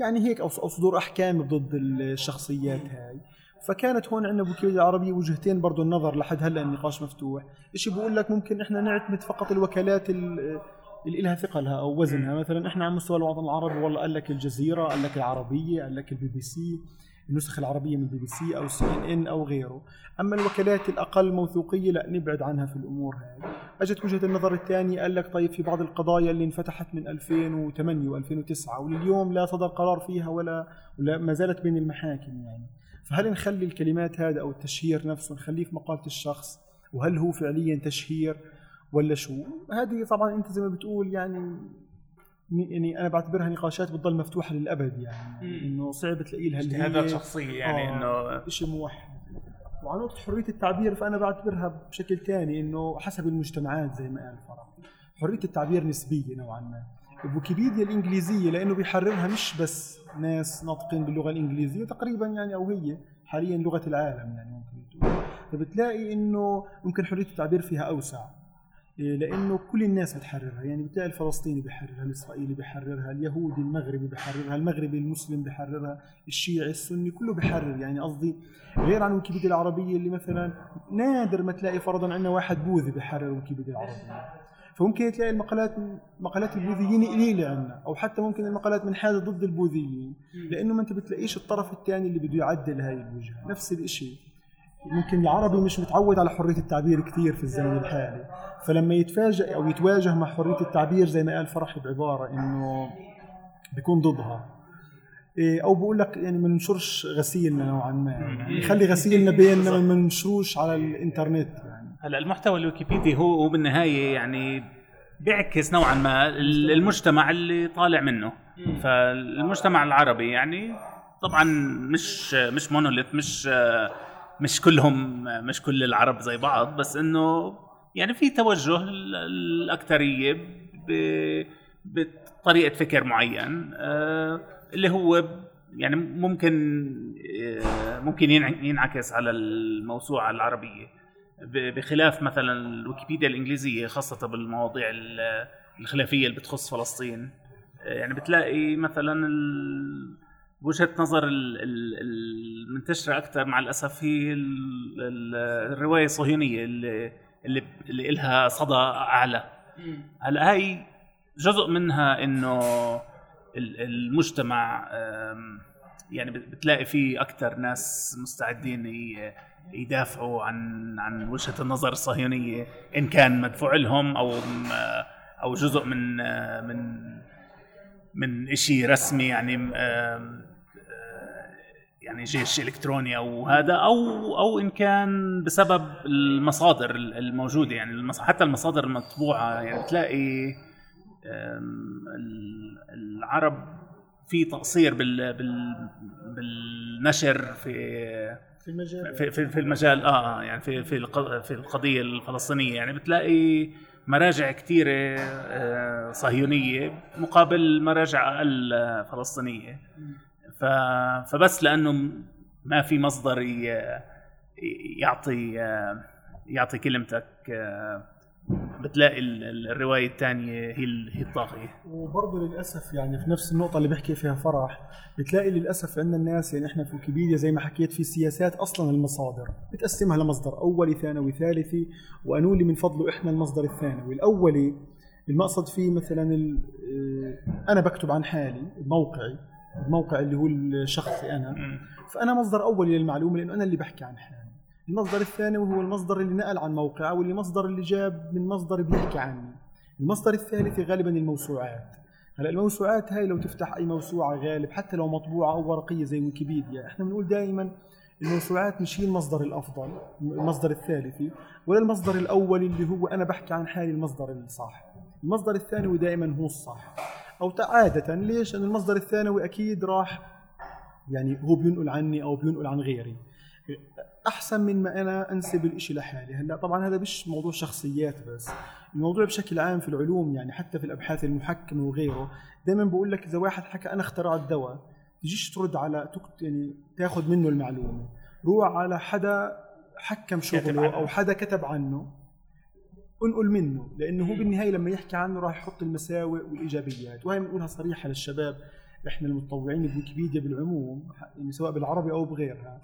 يعني هيك أو صدور أحكام ضد الشخصيات هاي؟ فكانت هون عندنا بوكيبيديا العربية وجهتين برضه النظر لحد هلأ النقاش مفتوح. شيء بقول لك؟ ممكن إحنا نعتمد فقط الوكالات اللي لها ثقلها أو وزنها. مثلا إحنا على مستوى الوطن العربي والله قال لك الجزيرة قال لك العربية قال لك البي بي سي النسخ العربية من البي بي سي أو سي إن إن أو غيره. أما الوكالات الأقل موثوقية لا نبعد عنها في الأمور هاي أجت وجهة النظر الثانية قال لك طيب في بعض القضايا اللي انفتحت من 2008 و2009 ولليوم لا صدر قرار فيها ولا, ولا ما زالت بين المحاكم يعني. فهل نخلي الكلمات هذا أو التشهير نفسه نخليه في مقالة الشخص؟ وهل هو فعليا تشهير ولا شو؟ هذه طبعا أنت زي ما بتقول يعني يعني أنا بعتبرها نقاشات بتضل مفتوحة للأبد يعني إنه صعب تلاقي لها اجتهادات شخصية يعني آه إنه شيء موحد. وعن نقطة حرية التعبير فأنا بعتبرها بشكل ثاني إنه حسب المجتمعات زي ما قال فرح. حرية التعبير نسبية نوعا ما. ويكيبيديا الإنجليزية لأنه بيحررها مش بس ناس ناطقين باللغة الإنجليزية تقريبا يعني أو هي حاليا لغة العالم يعني ممكن فبتلاقي إنه ممكن حرية التعبير فيها أوسع إيه، لأنه كل الناس بتحررها. يعني بتلاقي الفلسطيني بيحررها الإسرائيلي بيحررها اليهودي المغربي بيحررها المغربي المسلم بيحررها الشيعي السني كله بيحرر. يعني قصدي غير عن ويكيبيديا العربية اللي مثلا نادر ما تلاقي فرضا عندنا واحد بوذي بيحرر ويكيبيديا العربية. فممكن تلاقي المقالات مقالات البوذيين قليله عندنا أو حتى ممكن المقالات من حاجة ضد البوذيين لأنه ما انت بتلاقيش الطرف الثاني اللي بده يعدل هاي الوجهة نفس الشيء ممكن العربي مش متعود على حرية التعبير كثير في الزمن الحالي فلما يتفاجئ أو يتواجه مع حرية التعبير زي ما قال فرح بعبارة إنه بيكون ضدها. إيه، أو بقول لك يعني ما ننشرش غسيلنا نوعا ما يعني خلي غسيلنا بيننا ما ننشروش على الإنترنت. يعني هلا المحتوى الويكيبيدي هو بالنهاية يعني بيعكس نوعا ما المجتمع اللي طالع منه. فالمجتمع العربي يعني طبعا مش مش مونوليث مش مش كلهم مش كل العرب زي بعض بس إنه يعني في توجه الأكثرية بطريقة فكر معين آه، اللي هو يعني ممكن آه، ممكن ينعكس على الموسوعة العربية. بخلاف مثلا الويكيبيديا الإنجليزية خاصة بالمواضيع الخلافية اللي بتخص فلسطين. يعني بتلاقي مثلا وجهة نظر المنتشره أكثر مع الأسف هي الرواية الصهيونية اللي اللي اللي لها صدى أعلى. هلأ هاي جزء منها إنه المجتمع يعني بتلاقي فيه أكثر ناس مستعدين يدافعوا عن عن وجهة النظر الصهيونية إن كان مدفوع لهم أو أو جزء من من من شيء رسمي يعني يعني جيش إلكتروني أو هذا أو أو إن كان بسبب المصادر الموجودة يعني حتى المصادر المطبوعة يعني بتلاقي العرب في تقصير بال بالنشر في في المجال. في, في, في المجال آه يعني في في في القضية الفلسطينية. يعني بتلاقي مراجع كثيره آه، صهيونية مقابل مراجع أقل فلسطينية. فبس لأنه ما في مصدر يعطي يعطي كلمتك بتلاقي الرواية الثانية هي هي الطاغية. وبرضه للأسف يعني في نفس النقطة اللي بحكي فيها فرح بتلاقي للأسف عندنا الناس يعني إحنا في ويكيبيديا زي ما حكيت في سياسات أصلا المصادر بتقسمها لمصدر أولي ثانوي ثالثي وأنولي من فضله إحنا المصدر الثانوي. الأولي المقصد فيه مثلا آه، أنا بكتب عن حالي موقعي الموقع اللي هو الشخصي أنا فأنا مصدر أولي للمعلومة لأنه أنا اللي بحكي عن حالي. المصدر الثاني وهو المصدر اللي نقل عن موقعه واللي مصدر اللي جاب من مصدر بيحكي عني المصدر الثالث غالبا الموسوعات. هلأ الموسوعات هاي لو تفتح أي موسوعة غالب حتى لو مطبوعة أو ورقية زي ويكيبيديا. إحنا بنقول دائما الموسوعات مش هي المصدر الأفضل المصدر الثالثي ولا المصدر الأول اللي هو أنا بحكي عن حالي المصدر الصح. المصدر الثاني دائما هو الصح. أو عادة ليش؟ لأن المصدر الثانوي أكيد راح يعني هو بينقل عني أو بينقل عن غيري. أحسن من ما أنا انسب الإشي لحالي. هلا طبعا هذا مش موضوع شخصيات بس الموضوع بشكل عام في العلوم يعني حتى في الأبحاث المحكمة وغيره. دائما بقول لك إذا واحد حكى أنا اخترعت دواء تجيش ترد على يعني تاخذ منه المعلومة. روح على حدا حكم شغله أو حدا كتب عنه انقل منه. لأنه هو بالنهاية لما يحكي عنه راح يحط المساوئ والإيجابيات. وهي بنقولها صريحة للشباب إحنا المتطوعين بويكيبيديا بالعموم يعني سواء بالعربي أو بغيرها.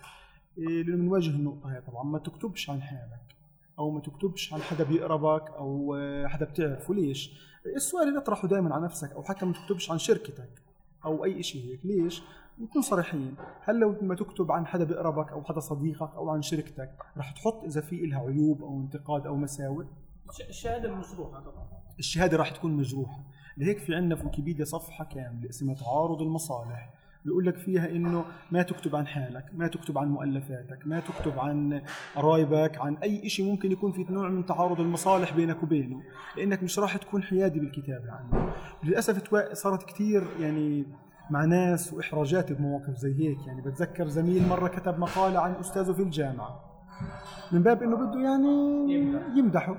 لأنه بنواجه النقطة هي طبعا ما تكتبش عن حالك أو ما تكتبش عن حدا بيقربك أو حدا بتعرفه. ليش؟ السؤال اللي اطرحه دائما على نفسك أو حتى ما تكتبش عن شركتك أو أي شيء هيك ليش؟ نكون صريحين. هل لو ما تكتب عن حدا بيقربك أو حدا صديقك أو عن شركتك رح تحط إذا في إلها عيوب أو انتقاد أو مساوئ؟ الشهادة مجروحه طبعا. الشهادة راح تكون مجروحة. لهيك في عندنا في ويكيبيديا صفحة كاملة اسمها تعارض المصالح. بيقول لك فيها إنه ما تكتب عن حالك ما تكتب عن مؤلفاتك ما تكتب عن قرايبك عن أي شيء ممكن يكون في نوع من تعارض المصالح بينك وبينه لأنك مش راح تكون حيادي بالكتابه عنه للأسف صارت كثير يعني مع ناس وإحراجات بمواقف زي هيك يعني. بتذكر زميل مرة كتب مقالة عن أستاذه في الجامعة. من باب إنه بده يعني يمدحه.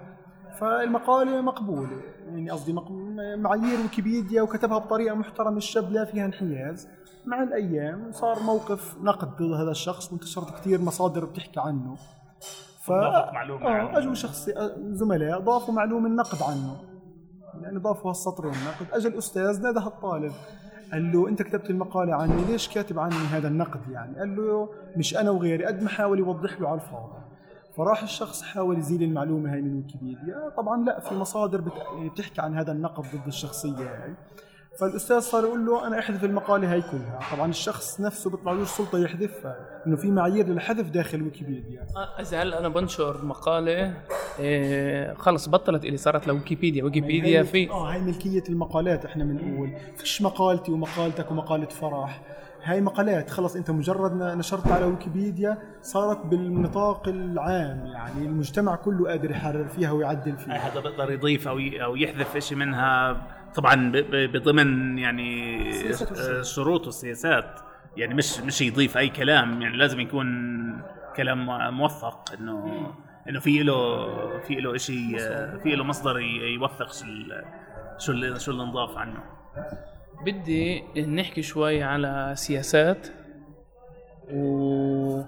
فالمقالة مقبولة. يعني قصدي معايير ويكيبيديا وكتبها بطريقة محترمة الشاب لا فيها انحياز. مع الأيام صار موقف نقد ضد هذا الشخص وانتشرت كثير مصادر بتحكي عنه. ف معلومة آه اجوا شخص زملاء ضافوا معلومة نقد عنه. يعني ضافوا هالسطرين نقد اجى الاستاذ نادى هالطالب قال له أنت كتبت المقالة عني ليش كاتب عني هذا النقد يعني؟ قال له مش أنا وغيري قد ما حاول يوضح له على الفاضي. فراح الشخص حاول يزيل المعلومة هاي من ويكيبيديا. طبعا لا في مصادر بتحكي عن هذا النقد ضد الشخصية هاي. فالأستاذ صار يقول له أنا أحذف المقالة هاي كلها. طبعا الشخص نفسه بيطلع له سلطه يحذفها إنه في معايير للحذف داخل ويكيبيديا. إذا هلأ أنا بنشر مقالة إيه خلص بطلت اللي صارت لويكيبيديا. ويكيبيديا في آه هاي ملكية المقالات إحنا بنقول فيش مقالتي ومقالتك ومقالة فرح. هاي مقالات خلص أنت مجرد نشرت على ويكيبيديا صارت بالنطاق العام. يعني المجتمع كله قادر يحرر فيها ويعدل فيها. هذا بيقدر يضيف أو أو يحذف شيء منها طبعا بضمن يعني شروط والسياسات يعني مش مش يضيف أي كلام يعني لازم يكون كلام موثق إنه إنه في له في له شيء في له مصدر يوثق شو شو اللي شو اللي انضاف عنه. بدي نحكي شوي على سياسات و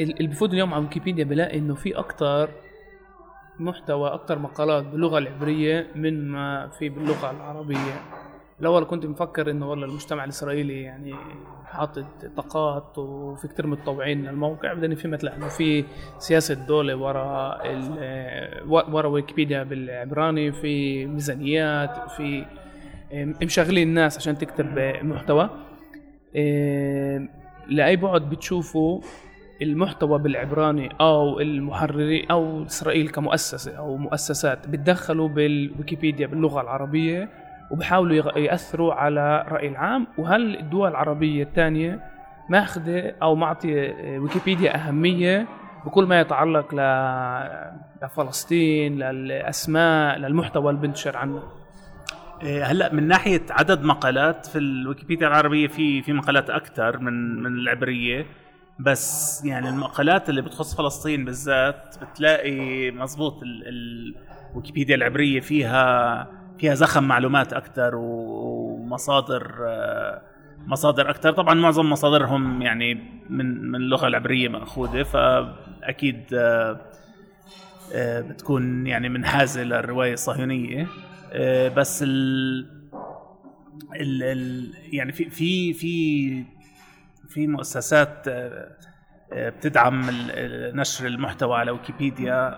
اللي بفوت اليوم على ويكيبيديا بلاقي إنه في أكتر محتوى أكتر مقالات باللغة العبرية من ما في باللغة العربية. الأول كنت مفكر إنه والله المجتمع الإسرائيلي يعني حاطط طاقات وفي كتير متطوعين للموقع بعدين فهمت لا انه في سياسة دولة ورا ورا ويكيبيديا بالعبراني في ميزانيات في مشغلين الناس عشان تكتب محتوى. لأي بعد بتشوفوا المحتوى بالعبراني أو المحررين أو إسرائيل كمؤسسة أو مؤسسات بتدخلوا بالويكيبيديا باللغة العربية وبحاولوا يأثروا على الراي العام. وهل الدول العربية الثانية ماخذه أو معطية ويكيبيديا أهمية بكل ما يتعلق لفلسطين للأسماء للمحتوى اللي بنتشر عنه؟ إيه، هلأ من ناحية عدد مقالات في الويكيبيديا العربية في في مقالات أكثر من من العبرية. بس يعني المقالات اللي بتخص فلسطين بالذات بتلاقي مزبوط الويكيبيديا العبرية فيها فيها زخم معلومات أكثر ومصادر مصادر أكثر طبعا معظم مصادرهم يعني من من اللغة العبرية مأخوذة فأكيد بتكون يعني منحازة للرواية الصهيونية. بس ال ال ال يعني في في في في مؤسسات آه، آه، بتدعم نشر المحتوى على ويكيبيديا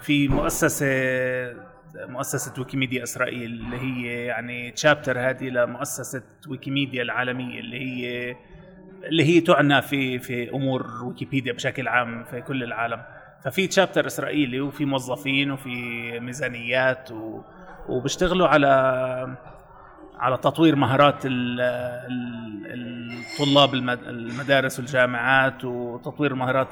في مؤسسة مؤسسة ويكيميديا إسرائيل اللي هي يعني تشابتر هذه لمؤسسة ويكيميديا العالمية اللي هي اللي هي تعنى في في أمور ويكيبيديا بشكل عام في كل العالم. ففي تشابتر إسرائيلي وفي موظفين وفي ميزانيات و وبيشتغلوا على على تطوير مهارات الطلاب المدارس والجامعات وتطوير مهارات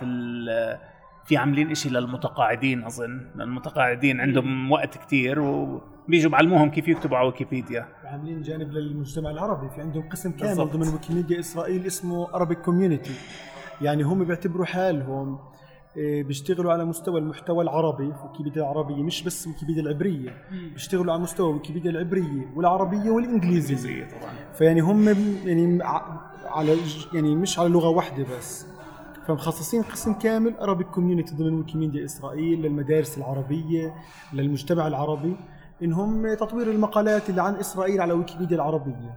في عاملين إشي للمتقاعدين أظن. المتقاعدين عندهم وقت كتير وبيجوا بعلموهم كيف يكتبوا على ويكيبيديا. عاملين جانب للمجتمع العربي. في عندهم قسم كامل. ضمن ويكيميديا إسرائيل اسمه Arabic community يعني هم بيعتبروا حالهم بيشتغلوا على مستوى المحتوى العربي في ويكيبيديا العربية مش بس ويكيبيديا العبرية. بيشتغلوا على مستوى ويكيبيديا العبرية والعربية والإنجليزية. طبعا. فيعني هم يعني على يعني مش على لغة واحدة بس. فمخصصين قسم كامل Arabic community ضمن ويكيميديا إسرائيل للمدارس العربية للمجتمع العربي إنهم تطوير المقالات اللي عن إسرائيل على ويكيبيديا العربية.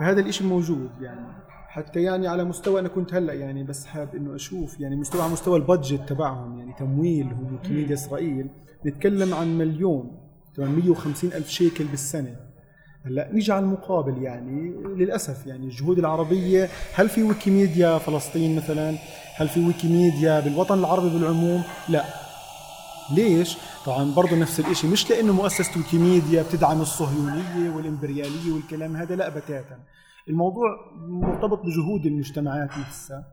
فهذا الإشي موجود يعني. حتى يعني على مستوى أنا كنت هلأ يعني بس حاب إنه أشوف يعني مستوى على مستوى ال budget تبعهم يعني تمويل هم ويكيميديا إسرائيل. نتكلم عن مليون 850 ألف شيكل بالسنة. هلأ نيجي على المقابل يعني للأسف يعني الجهود العربية هل في ويكيميديا فلسطين مثلا؟ هل في ويكيميديا بالوطن العربي بالعموم؟ لا. ليش؟ طبعا برضه نفس الشيء مش لأنه مؤسسة ويكيميديا بتدعم الصهيونية والإمبريالية والكلام هذا لا بتاتا. الموضوع مرتبط بجهود المجتمعات نفسها.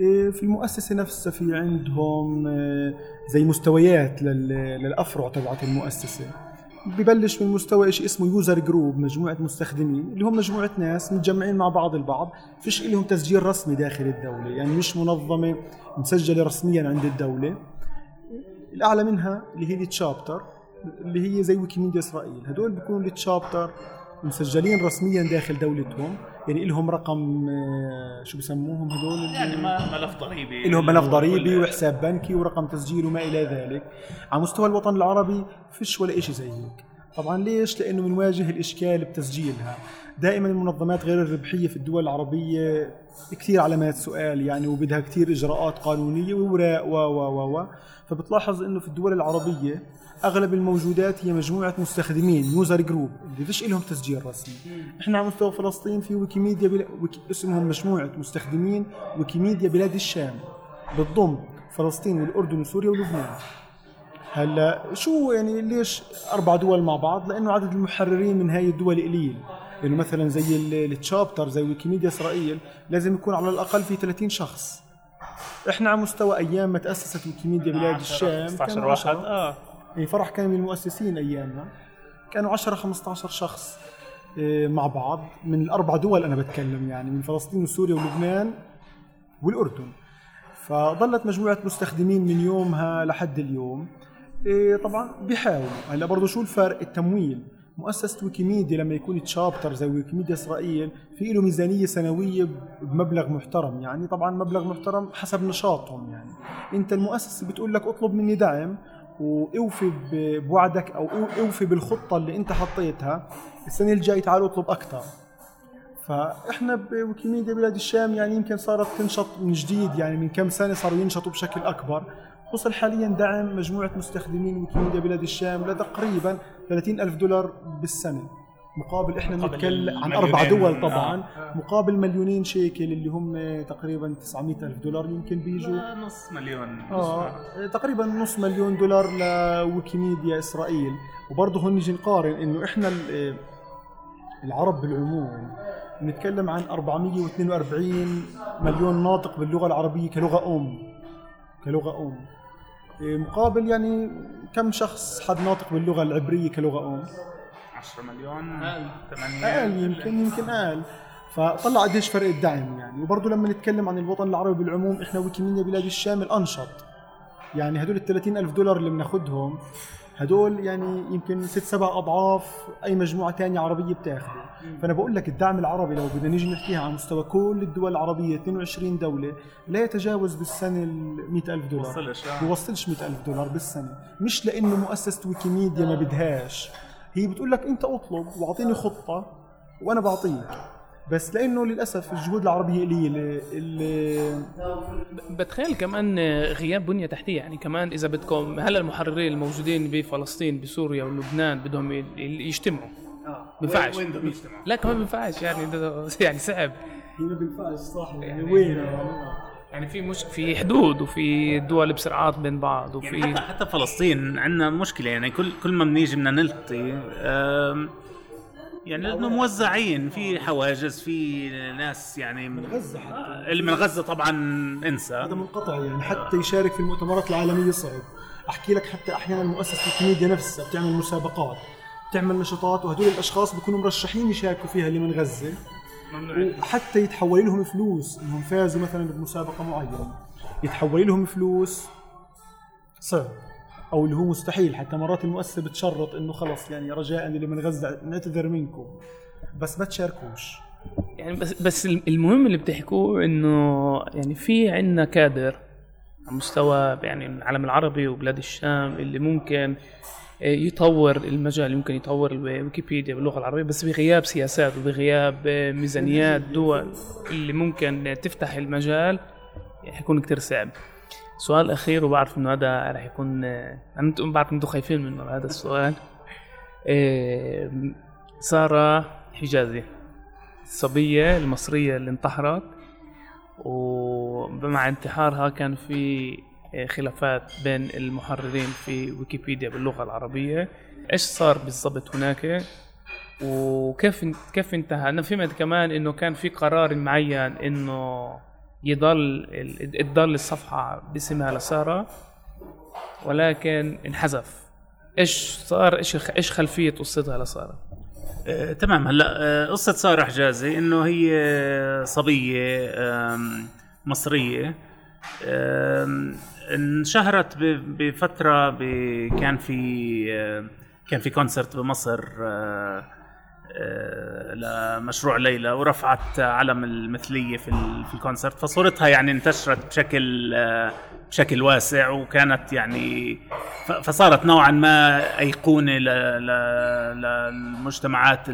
إيه، في المؤسسة نفسها في عندهم إيه، زي مستويات للأفرع تبعت المؤسسة. ببلش من مستوى شيء اسمه user group مجموعة مستخدمين اللي هم مجموعة ناس متجمعين مع بعض البعض. فيش لهم تسجيل رسمي داخل الدولة يعني مش منظمة مسجلة رسميا عند الدولة. الأعلى منها اللي هي ال chapter اللي هي زي ويكيميديا إسرائيل هدول بيكونوا ال chapter مسجلين رسميا داخل دولتهم يعني لهم رقم آه، شو بسموهم هدول؟ يعني ملف ضريبي لهم ملف ضريبي وحساب بنكي ورقم تسجيل وما إلى ذلك. على مستوى الوطن العربي فيش ولا شيء زي هيك. طبعا ليش؟ لأنه بنواجه الإشكال بتسجيلها. دائما المنظمات غير الربحية في الدول العربية كثير علامات سؤال يعني وبدها كثير إجراءات قانونية ووراء و و و. فبتلاحظ إنه في الدول العربية أغلب الموجودات هي مجموعة مستخدمين user group اللي فيش لهم تسجيل رسمي. إحنا على مستوى فلسطين في ويكيميديا بلا... ويكي... اسمهم مجموعة مستخدمين ويكيميديا بلاد الشام بتضم فلسطين والأردن وسوريا ولبنان. هلأ شو يعني ليش أربع دول مع بعض؟ لأنه عدد المحررين من هاي الدول قليل. يعني مثلا زي ال chapter زي ويكيميديا إسرائيل لازم يكون على الأقل في 30 شخص. إحنا على مستوى أيام ما تأسست ويكيميديا بلاد الشام 15 واحد آه. يعني فرح كان من المؤسسين ايامنا كانوا 10 15 شخص إيه، مع بعض من الأربع دول أنا بتكلم يعني من فلسطين وسوريا ولبنان والأردن. فظلت مجموعة مستخدمين من يومها لحد اليوم. إيه، طبعا بيحاولوا. هلا برضه شو الفرق؟ التمويل. مؤسسة ويكيميديا لما يكون تشابتر زي ويكيميديا إسرائيل في له ميزانية سنوية بمبلغ محترم. يعني طبعا مبلغ محترم حسب نشاطهم يعني. أنت المؤسسة بتقول لك اطلب مني دعم وأوفي بوعدك أو أوفي بالخطة اللي أنت حطيتها السنة الجاي تعال اطلب أكثر. فإحنا بويكيميديا بلاد الشام يعني يمكن صارت تنشط من جديد يعني من كم سنة صاروا ينشطوا بشكل أكبر. وصل حاليا دعم مجموعة مستخدمين ويكيميديا بلاد الشام لتقريبا 30 ألف دولار بالسنة. مقابل إحنا بنتكلم عن أربع دول طبعا. آه. مقابل مليونين شيكل اللي هم تقريبا 900 ألف دولار يمكن بيجوا. آه، نص مليون. آه تقريبا نص مليون دولار لويكيميديا إسرائيل. وبرضه هون نيجي نقارن إنه إحنا العرب بالعموم نتكلم عن 442 مليون ناطق باللغة العربية كلغة أم. كلغة أم. إيه، مقابل يعني كم شخص حد ناطق باللغة العبرية كلغة أم. 10 مليون أقل 8 أقل يمكن يمكن أقل فطلع قديش فرق الدعم يعني. وبرضه لما نتكلم عن الوطن العربي بالعموم إحنا ويكيميديا بلاد الشام الانشط يعني هدول ال 30 ألف دولار اللي بناخذهم هدول يعني يمكن ست سبع أضعاف أي مجموعة ثانية عربية بتاخذه فأنا بقول لك الدعم العربي لو بدنا نيجي نحكيها على مستوى كل الدول العربية 22 دولة لا يتجاوز بالسنة ال 100000 دولار. بيوصلش بيوصلش 100000 دولار بالسنة. مش لأنه مؤسسة ويكيميديا ما بدهاش. هي بتقول لك أنت أطلب وأعطيني خطة وأنا بعطيك. بس لأنه للأسف الجهود العربية قليله اللي بتخيل كمان غياب بنية تحتية. يعني كمان إذا بدكم هلا المحررين الموجودين بفلسطين بسوريا ولبنان بدهم يجتمعوا. آه. بينفعش وين بدهم يجتمعوا؟ لا كمان بينفعش يعني يعني صعب. هي ما بينفعش صح. يعني وين؟ يعني في مش في حدود وفي دول بسرعات بين بعض وفي يعني حتى حتى فلسطين عندنا مشكلة. يعني كل كل ما بنيجي بدنا نلتقي يعني لأنه موزعين. في حواجز في ناس يعني من غزة حتى. اللي من غزة طبعا انسى. هذا منقطع. يعني حتى يشارك في المؤتمرات العالمية صعب. أحكي لك حتى أحيانا مؤسسة الكوميديا نفسها بتعمل مسابقات بتعمل نشاطات وهدول الأشخاص بيكونوا مرشحين يشاركوا فيها اللي من غزة. وحتى يتحول لهم فلوس إنهم فازوا مثلا بمسابقة معينة. يتحول لهم فلوس صعب أو اللي هو مستحيل. حتى مرات المؤسسة بتشرط إنه خلص يعني رجاء اللي من غزة نعتذر منكم. بس ما تشاركوش. يعني بس بس المهم اللي بتحكوه إنه يعني في عندنا كادر على مستوى يعني العالم العربي وبلاد الشام اللي ممكن يطور المجال يمكن يطور الويكيبيديا باللغة العربية بس بغياب سياسات وبغياب آه، ميزانيات دول اللي ممكن تفتح المجال حيكون كتير صعب. سؤال أخير وبعرف إنه هذا رح يكون آه، أنتم بعرف أنتم خايفين منه هذا السؤال. سارة حجازي الصبية المصرية اللي انتحرت ومع انتحارها كان في خلافات بين المحررين في ويكيبيديا باللغة العربية. إيش صار بالضبط هناك؟ وكيف كيف انتهى؟ أنا فهمت كمان إنه كان في قرار معين إنه يضل تضل الصفحة باسمها لسارة ولكن انحذف. إيش صار؟ إيش إيش خلفية قصتها لسارة؟ آه، تمام. هلا آه، قصة سارة حجازي إنه هي صبية مصرية. انشهرت بفترة كان في كان في كونسرت بمصر آه، آه، لمشروع ليلى ورفعت علم المثلية في في الكونسرت. فصورتها يعني انتشرت بشكل آه، بشكل واسع وكانت يعني فصارت نوعا ما أيقونة للمجتمعات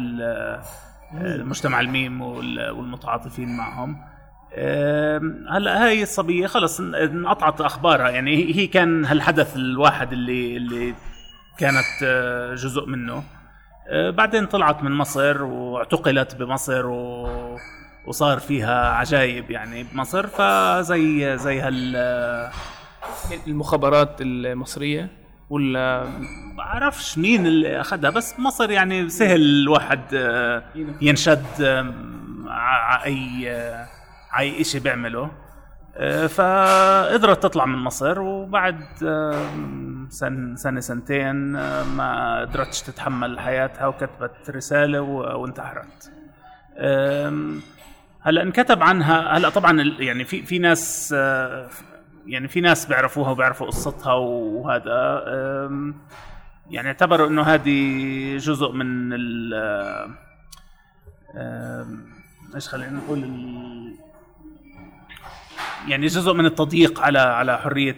المجتمع الميم والمتعاطفين معهم. هلا هاي الصبية خلص انقطعت أخبارها. يعني هي كان هالحدث الواحد اللي اللي كانت آه، جزء منه. آه، بعدين طلعت من مصر واعتقلت بمصر و... وصار فيها عجايب يعني بمصر. فزي زي هال المخابرات المصرية ولا؟ بعرفش مين اللي أخذها بس مصر يعني سهل الواحد آه، ينشد على أي أي شيء بيعمله. آه، فقدرت تطلع من مصر وبعد آه، سن سنة سنتين آه، ما قدرتش تتحمل حياتها وكتبت رسالة وانتحرت. هلأ انكتب عنها هلأ طبعا يعني في في ناس يعني في ناس بيعرفوها وبيعرفوا قصتها وهذا. يعني اعتبروا إنه هذه جزء من ال إيش خلينا نقول يعني جزء من التضييق على على حرية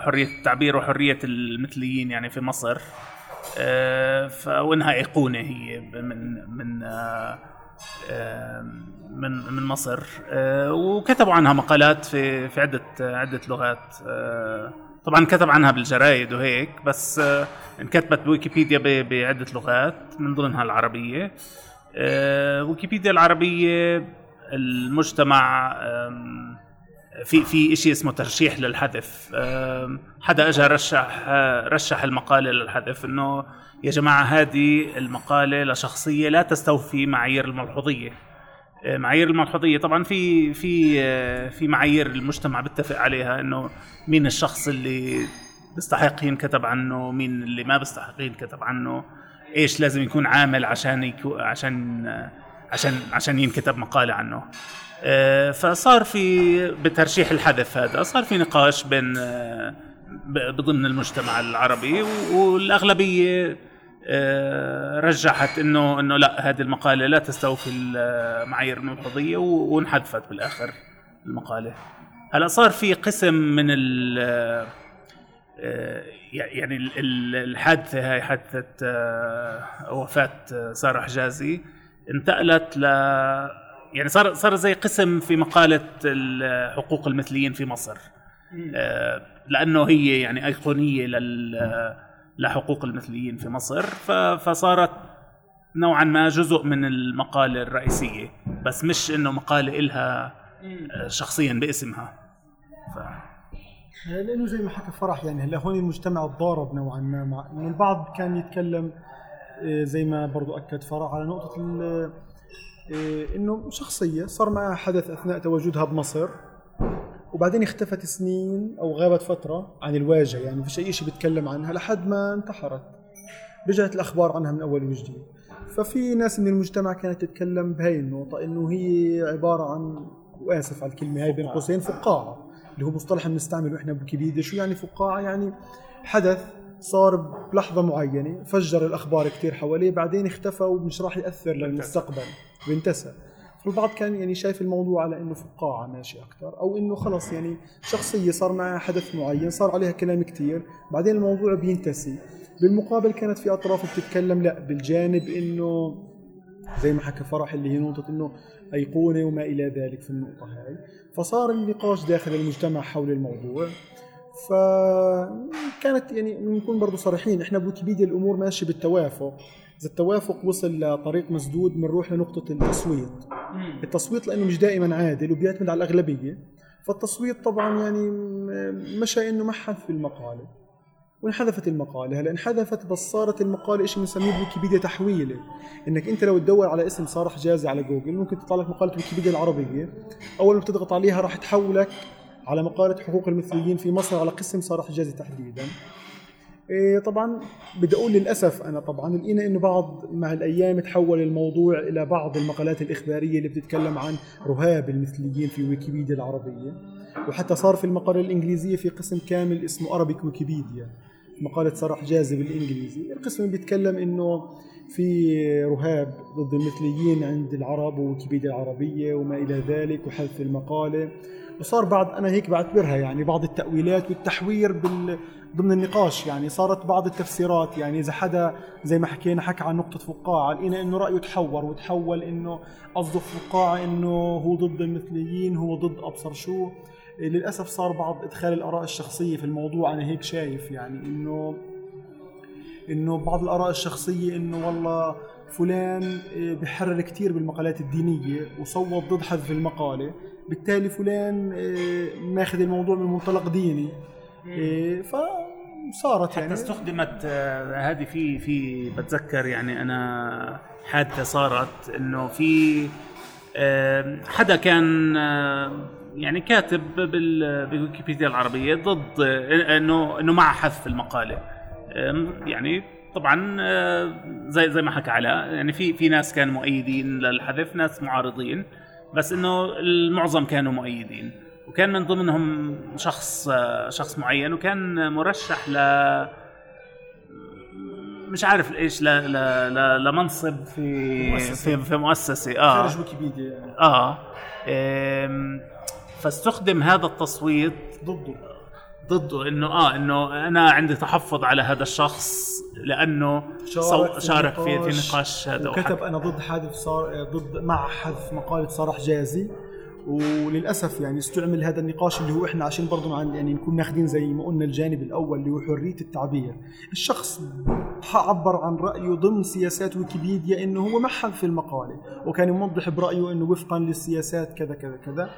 حرية التعبير وحرية المثليين يعني في مصر. آه، وانها ايقونه هي من من آه، من من مصر. آه، وكتبوا عنها مقالات في في عدة عدة لغات. طبعا كتب عنها بالجرايد وهيك بس انكتبت بويكيبيديا بعدة لغات من ضمنها العربية. ويكيبيديا العربية المجتمع في في شيء اسمه ترشيح للحذف. حدا اجى رشح رشح المقالة للحذف إنه يا جماعة هذه المقالة لشخصية لا تستوفي معايير الملحوظية. أه، معايير الملحوظية طبعا في في أه، في معايير المجتمع بيتفق عليها إنه مين الشخص اللي بيستحق ينكتب عنه مين اللي ما بيستحق ينكتب عنه إيش لازم يكون عامل عشان يكون عشان عشان عشان ينكتب مقالة عنه. آه، فصار في بترشيح الحدث هذا صار في نقاش بين آه، ضمن المجتمع العربي والأغلبية آه، رجحت إنه إنه لا هذه المقالة لا تستوفي المعايير الملحوظيه وانحذفت بالآخر المقالة. هلا صار في قسم من ال يعني الحادثة هاي حادثة وفاة سارة حجازي انتقلت ل يعني صار صار زي قسم في مقالة حقوق المثليين في مصر. آه، لأنه هي يعني أيقونية لل لحقوق المثليين في مصر. فصارت نوعا ما جزء من المقالة الرئيسية بس مش إنه مقالة إلها آه، شخصيا باسمها. ف... لأنه زي ما حكى فرح يعني هلا هون المجتمع تضارب نوعا ما مع انه البعض كان يتكلم زي ما برضو أكد فرع على نقطة إنه شخصية صار معها حدث أثناء تواجدها بمصر. وبعدين اختفت سنين أو غابت فترة عن الواجهة يعني ما فيش أي شيء بيتكلم عنها لحد ما انتحرت. رجعت الأخبار عنها من أول وجديد. ففي ناس من المجتمع كانت تتكلم بهي النقطة إنه هي عبارة عن وآسف على الكلمة هاي بين قوسين فقاعة. اللي هو مصطلح بنستعمله إحنا بويكيبيديا شو يعني فقاعة؟ يعني حدث صار بلحظة معينة فجر الأخبار كثير حواليه بعدين اختفى ومش راح يأثر للمستقبل. وانتسى فالبعض كان يعني شايف الموضوع على إنه فقاعة ماشي أكثر أو إنه خلص يعني شخصية صار معها حدث معين صار عليها كلام كثير بعدين الموضوع بينتسي. بالمقابل كانت في أطراف بتتكلم لا بالجانب إنه زي ما حكى فرح اللي هي نقطة إنه أيقونة وما إلى ذلك في النقطة هاي. فصار النقاش داخل المجتمع حول الموضوع. فكانت يعني نكون برضو صريحين. إحنا بويكيبيديا الأمور ماشية بالتوافق. إذا التوافق وصل لطريق مسدود بنروح لنقطة التصويت. التصويت لأنه مش دائما عادل وبيعتمد على الأغلبية. فالتصويت طبعا يعني مشى إنه ما حذف المقالة. وانحذفت المقالة. هلأ انحذفت بس صارت المقالة شيء بنسميه بويكيبيديا تحويلة. إنك أنت لو تدور على اسم صار حجازي على جوجل ممكن تطلع لك مقالة ويكيبيديا العربية. أول ما بتضغط عليها راح تحولك على مقالة حقوق المثليين في مصر على قسم صار حجازي تحديدا. إيه طبعا بدي أقول للأسف أنا طبعا لقينا انه بعض مع الأيام تحول الموضوع إلى بعض المقالات الإخبارية اللي بتتكلم عن رهاب المثليين في ويكيبيديا العربية. وحتى صار في المقالة الإنجليزية في قسم كامل اسمه ارابيك ويكيبيديا مقالة صلاح حجازي بالإنجليزي. القسم بيتكلم إنه في رهاب ضد المثليين عند العرب وويكيبيديا العربية وما إلى ذلك وحذف المقالة. وصار بعض أنا هيك بعتبرها يعني بعض التأويلات والتحوير بال ضمن النقاش يعني صارت بعض التفسيرات يعني إذا حدا زي ما حكينا حكى عن نقطة فقاعة لقينا إنه رأيه تحور وتحول إنه قصده فقاعة إنه هو ضد المثليين هو ضد أبصر شو. للأسف صار بعض إدخال الآراء الشخصية في الموضوع أنا هيك شايف يعني إنه إنه بعض الآراء الشخصية إنه والله فلان إيه، بحرر كثير بالمقالات الدينية وصوت ضد حذف المقالة. بالتالي فلان إيه، ماخذ الموضوع من منطلق ديني. إيه، فصارت حتى يعني. استخدمت آه، هذه في في بتذكر يعني أنا حادثة صارت إنه في آه، حدا كان آه، يعني كاتب بال- بالويكيبيديا العربية ضد آه، إنه إنه مع حذف المقالة. آه، يعني طبعا آه، زي زي ما حكى علاء يعني في في ناس كانوا مؤيدين للحذف ناس معارضين بس إنه المعظم كانوا مؤيدين. وكان من ضمنهم شخص آه، شخص معين وكان مرشح ل مش عارف إيش ل... ل... ل... لمنصب في مؤسسة. في, في مؤسسة آه. خارج ويكيبيديا. آه. فاستخدم هذا التصويت ضده. ضده إنه آه إنه أنا عندي تحفظ على هذا الشخص لأنه شارك شارك في في نقاش هذا وكتب. أنا ضد حذف صار ضد مع حذف مقالة صلاح جازي. وللأسف يعني استعمل هذا النقاش اللي هو إحنا عشان برضه يعني نكون ماخذين زي ما قلنا الجانب الأول اللي هو حرية التعبير. الشخص عبر عن رأيه ضمن سياسات ويكيبيديا إنه هو ما حذف المقالة وكان يوضح برأيه إنه وفقا للسياسات كذا كذا كذا.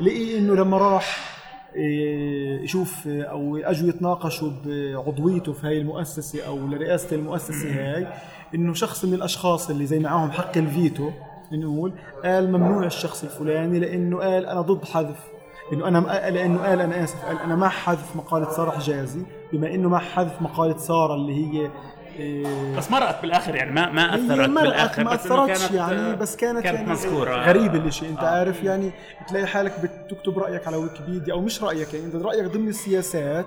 لقي إنه لما راح يشوف إيه، أو اجوا يتناقشوا بعضويته في هاي المؤسسة أو لرئاسة المؤسسة هاي إنه شخص من الأشخاص اللي زي معاهم حق الفيتو نقول قال ممنوع الشخص الفلاني لإنه قال أنا ضد حذف إنه أنا لإنه قال أنا آسف قال أنا مع حذف مقالة ساره حجازي بما إنه مع حذف مقالة سارة اللي هي بس مرقت بالآخر يعني ما ما أثرت بالآخر ما أثرتش كانت يعني بس كانت, كانت يعني مذكورة. غريب الإشي. أنت آه. عارف يعني تلاقي حالك بتكتب رأيك على ويكيبيديا أو مش رأيك يعني أنت رأيك ضمن السياسات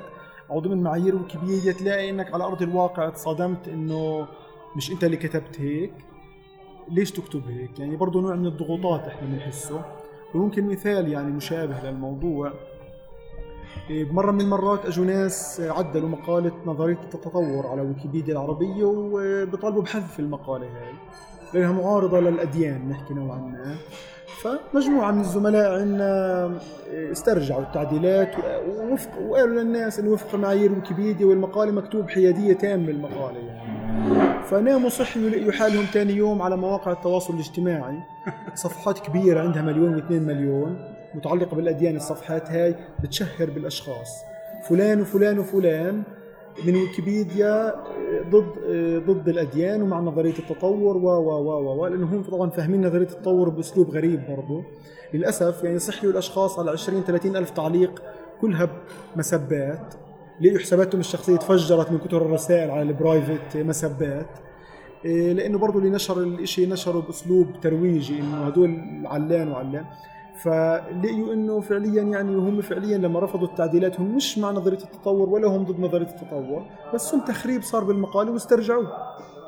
أو ضمن معايير ويكيبيديا تلاقي إنك على أرض الواقع تصادمت إنه مش أنت اللي كتبت هيك. ليش تكتب هيك؟ يعني برضه نوع من الضغوطات إحنا بنحسه. وممكن مثال يعني مشابه للموضوع. إيه، بمرة من المرات اجوا ناس عدلوا مقالة نظرية التطور على ويكيبيديا العربية وبيطالبوا بحذف المقالة هاي لأنها معارضة للأديان نحكي نوعا ما. فمجموعة من الزملاء عندنا استرجعوا التعديلات ووفق وقالوا للناس إنه وفق معايير ويكيبيديا والمقالة مكتوب حيادية تامة المقالة يعني. فناموا صحيوا لقيوا حالهم ثاني يوم على مواقع التواصل الاجتماعي. صفحات كبيرة عندها مليون واثنين مليون. متعلقة بالأديان الصفحات هاي بتشهر بالأشخاص. فلان وفلان وفلان من ويكيبيديا آه، ضد آه، ضد الأديان ومع نظرية التطور و و و و لأنه هم طبعا فاهمين نظرية التطور بأسلوب غريب برضه للأسف يعني صحيوا الأشخاص على 20 30 ألف تعليق كلها مسبات لقوا حساباتهم الشخصية تفجرت من كثر الرسائل على البرايفت مسبات؟ إيه، لأنه برضه اللي نشر الشيء نشره بأسلوب ترويجي إنه هدول علان وعلان. فلقيوا إنه فعليا يعني هم فعليا لما رفضوا التعديلات هم مش مع نظرية التطور ولا هم ضد نظرية التطور بس هم تخريب صار بالمقاله واسترجعوه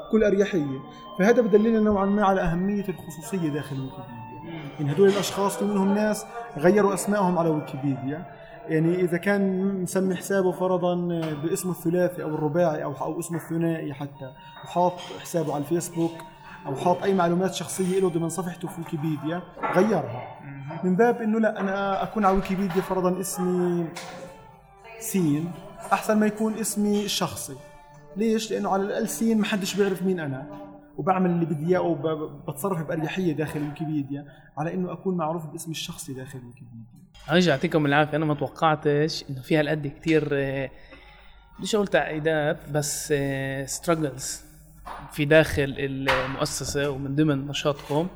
بكل أريحية. فهذا بدلنا نوعا ما على أهمية الخصوصية داخل ويكيبيديا. يعني هدول الأشخاص في منهم ناس غيروا أسمائهم على ويكيبيديا. يعني إذا كان مسمي حسابه فرضا باسمه الثلاثي أو الرباعي أو أو اسمه الثنائي حتى وحاط حسابه على الفيسبوك أو حاط أي معلومات شخصية له ضمن صفحته في ويكيبيديا غيرها. من باب إنه لا أنا أكون على ويكيبيديا فرضا اسمي سين. أحسن ما يكون اسمي الشخصي ليش؟ لأنه على الأقل سين ما حدش بيعرف مين أنا. وبعمل اللي بدي إياه وبتصرف بأريحية داخل ويكيبيديا على إنه أكون معروف باسمي الشخصي داخل ويكيبيديا. ارجع يعطيكم العافية. أنا ما توقعتش إنه في هالقد كثير بديش أقول تعقيدات بس ستراجلز آه، في داخل المؤسسة ومن ضمن نشاطكم.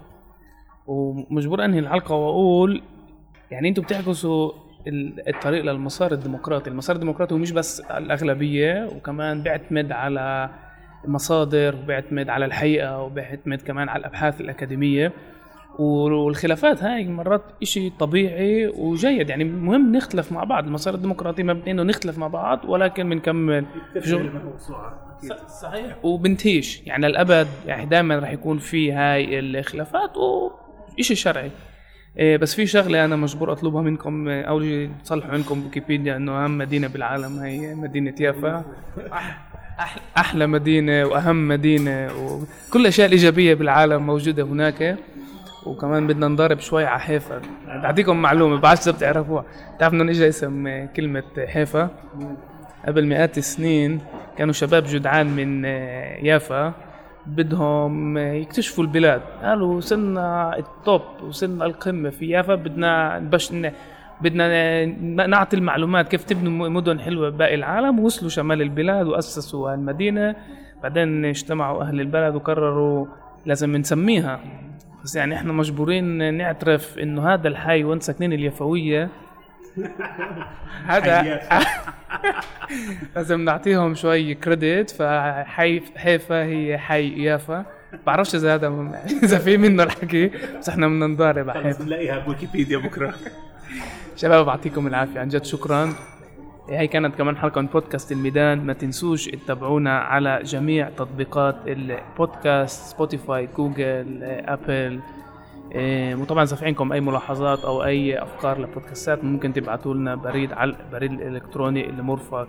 ومجبور أنهي الحلقة وأقول يعني أنتم بتعكسوا الطريق للمسار الديمقراطي. المسار الديمقراطي هو مش بس الأغلبية وكمان بيعتمد على مصادر وبيعتمد على الحقيقة وبيعتمد كمان على الأبحاث الأكاديمية. والخلافات هاي مرات إشي طبيعي وجيد. يعني مهم نختلف مع بعض. المسار الديمقراطي مبني إنه نختلف مع بعض ولكن بنكمل شغل. صحيح. وبنتهيش. يعني الأبد يعني دائما رح يكون في هاي الخلافات وإشي شرعي. إيه، بس في شغلة أنا مجبور أطلبها منكم أول شيء تصلحوا عندكم ويكيبيديا إنه أهم مدينة بالعالم هي مدينة يافا. أحلى مدينة وأهم مدينة وكل الأشياء الإيجابية بالعالم موجودة هناك. وكمان بدنا نضارب شوي على حيفا. بعطيكم معلومة بعرفش إذا بتعرفوها. بتعرف إنه اجى اسم كلمة حيفا. قبل مئات السنين كانوا شباب جدعان من يافا. بدهم يكتشفوا البلاد. قالوا وصلنا التوب وصلنا القمة في يافا بدنا بش بدنا نعطي المعلومات كيف تبنوا مدن حلوة بباقي العالم. ووصلوا شمال البلاد وأسسوا المدينة. بعدين اجتمعوا أهل البلد وقرروا لازم نسميها. بس يعني إحنا مجبورين نعترف إنه هذا الحي وين ساكنين اليفويه هذا لازم نعطيهم شوي credit فحي حيفا هي حي يافا. بعرفش إذا هذا إذا في منه الحكي بس إحنا بدنا نضارب على حيفا. بنلاقيها بويكيبيديا بكرة. شباب بعطيكم العافية عن جد شكرا. هي كانت كمان حلقة من بودكاست الميدان. ما تنسوش تتابعونا على جميع تطبيقات البودكاست Spotify Google Apple وطبعا إذا في عندكم أي ملاحظات أو أي أفكار لبودكاستات ممكن تبعتوا لنا بريد على البريد الالكتروني اللي مرفق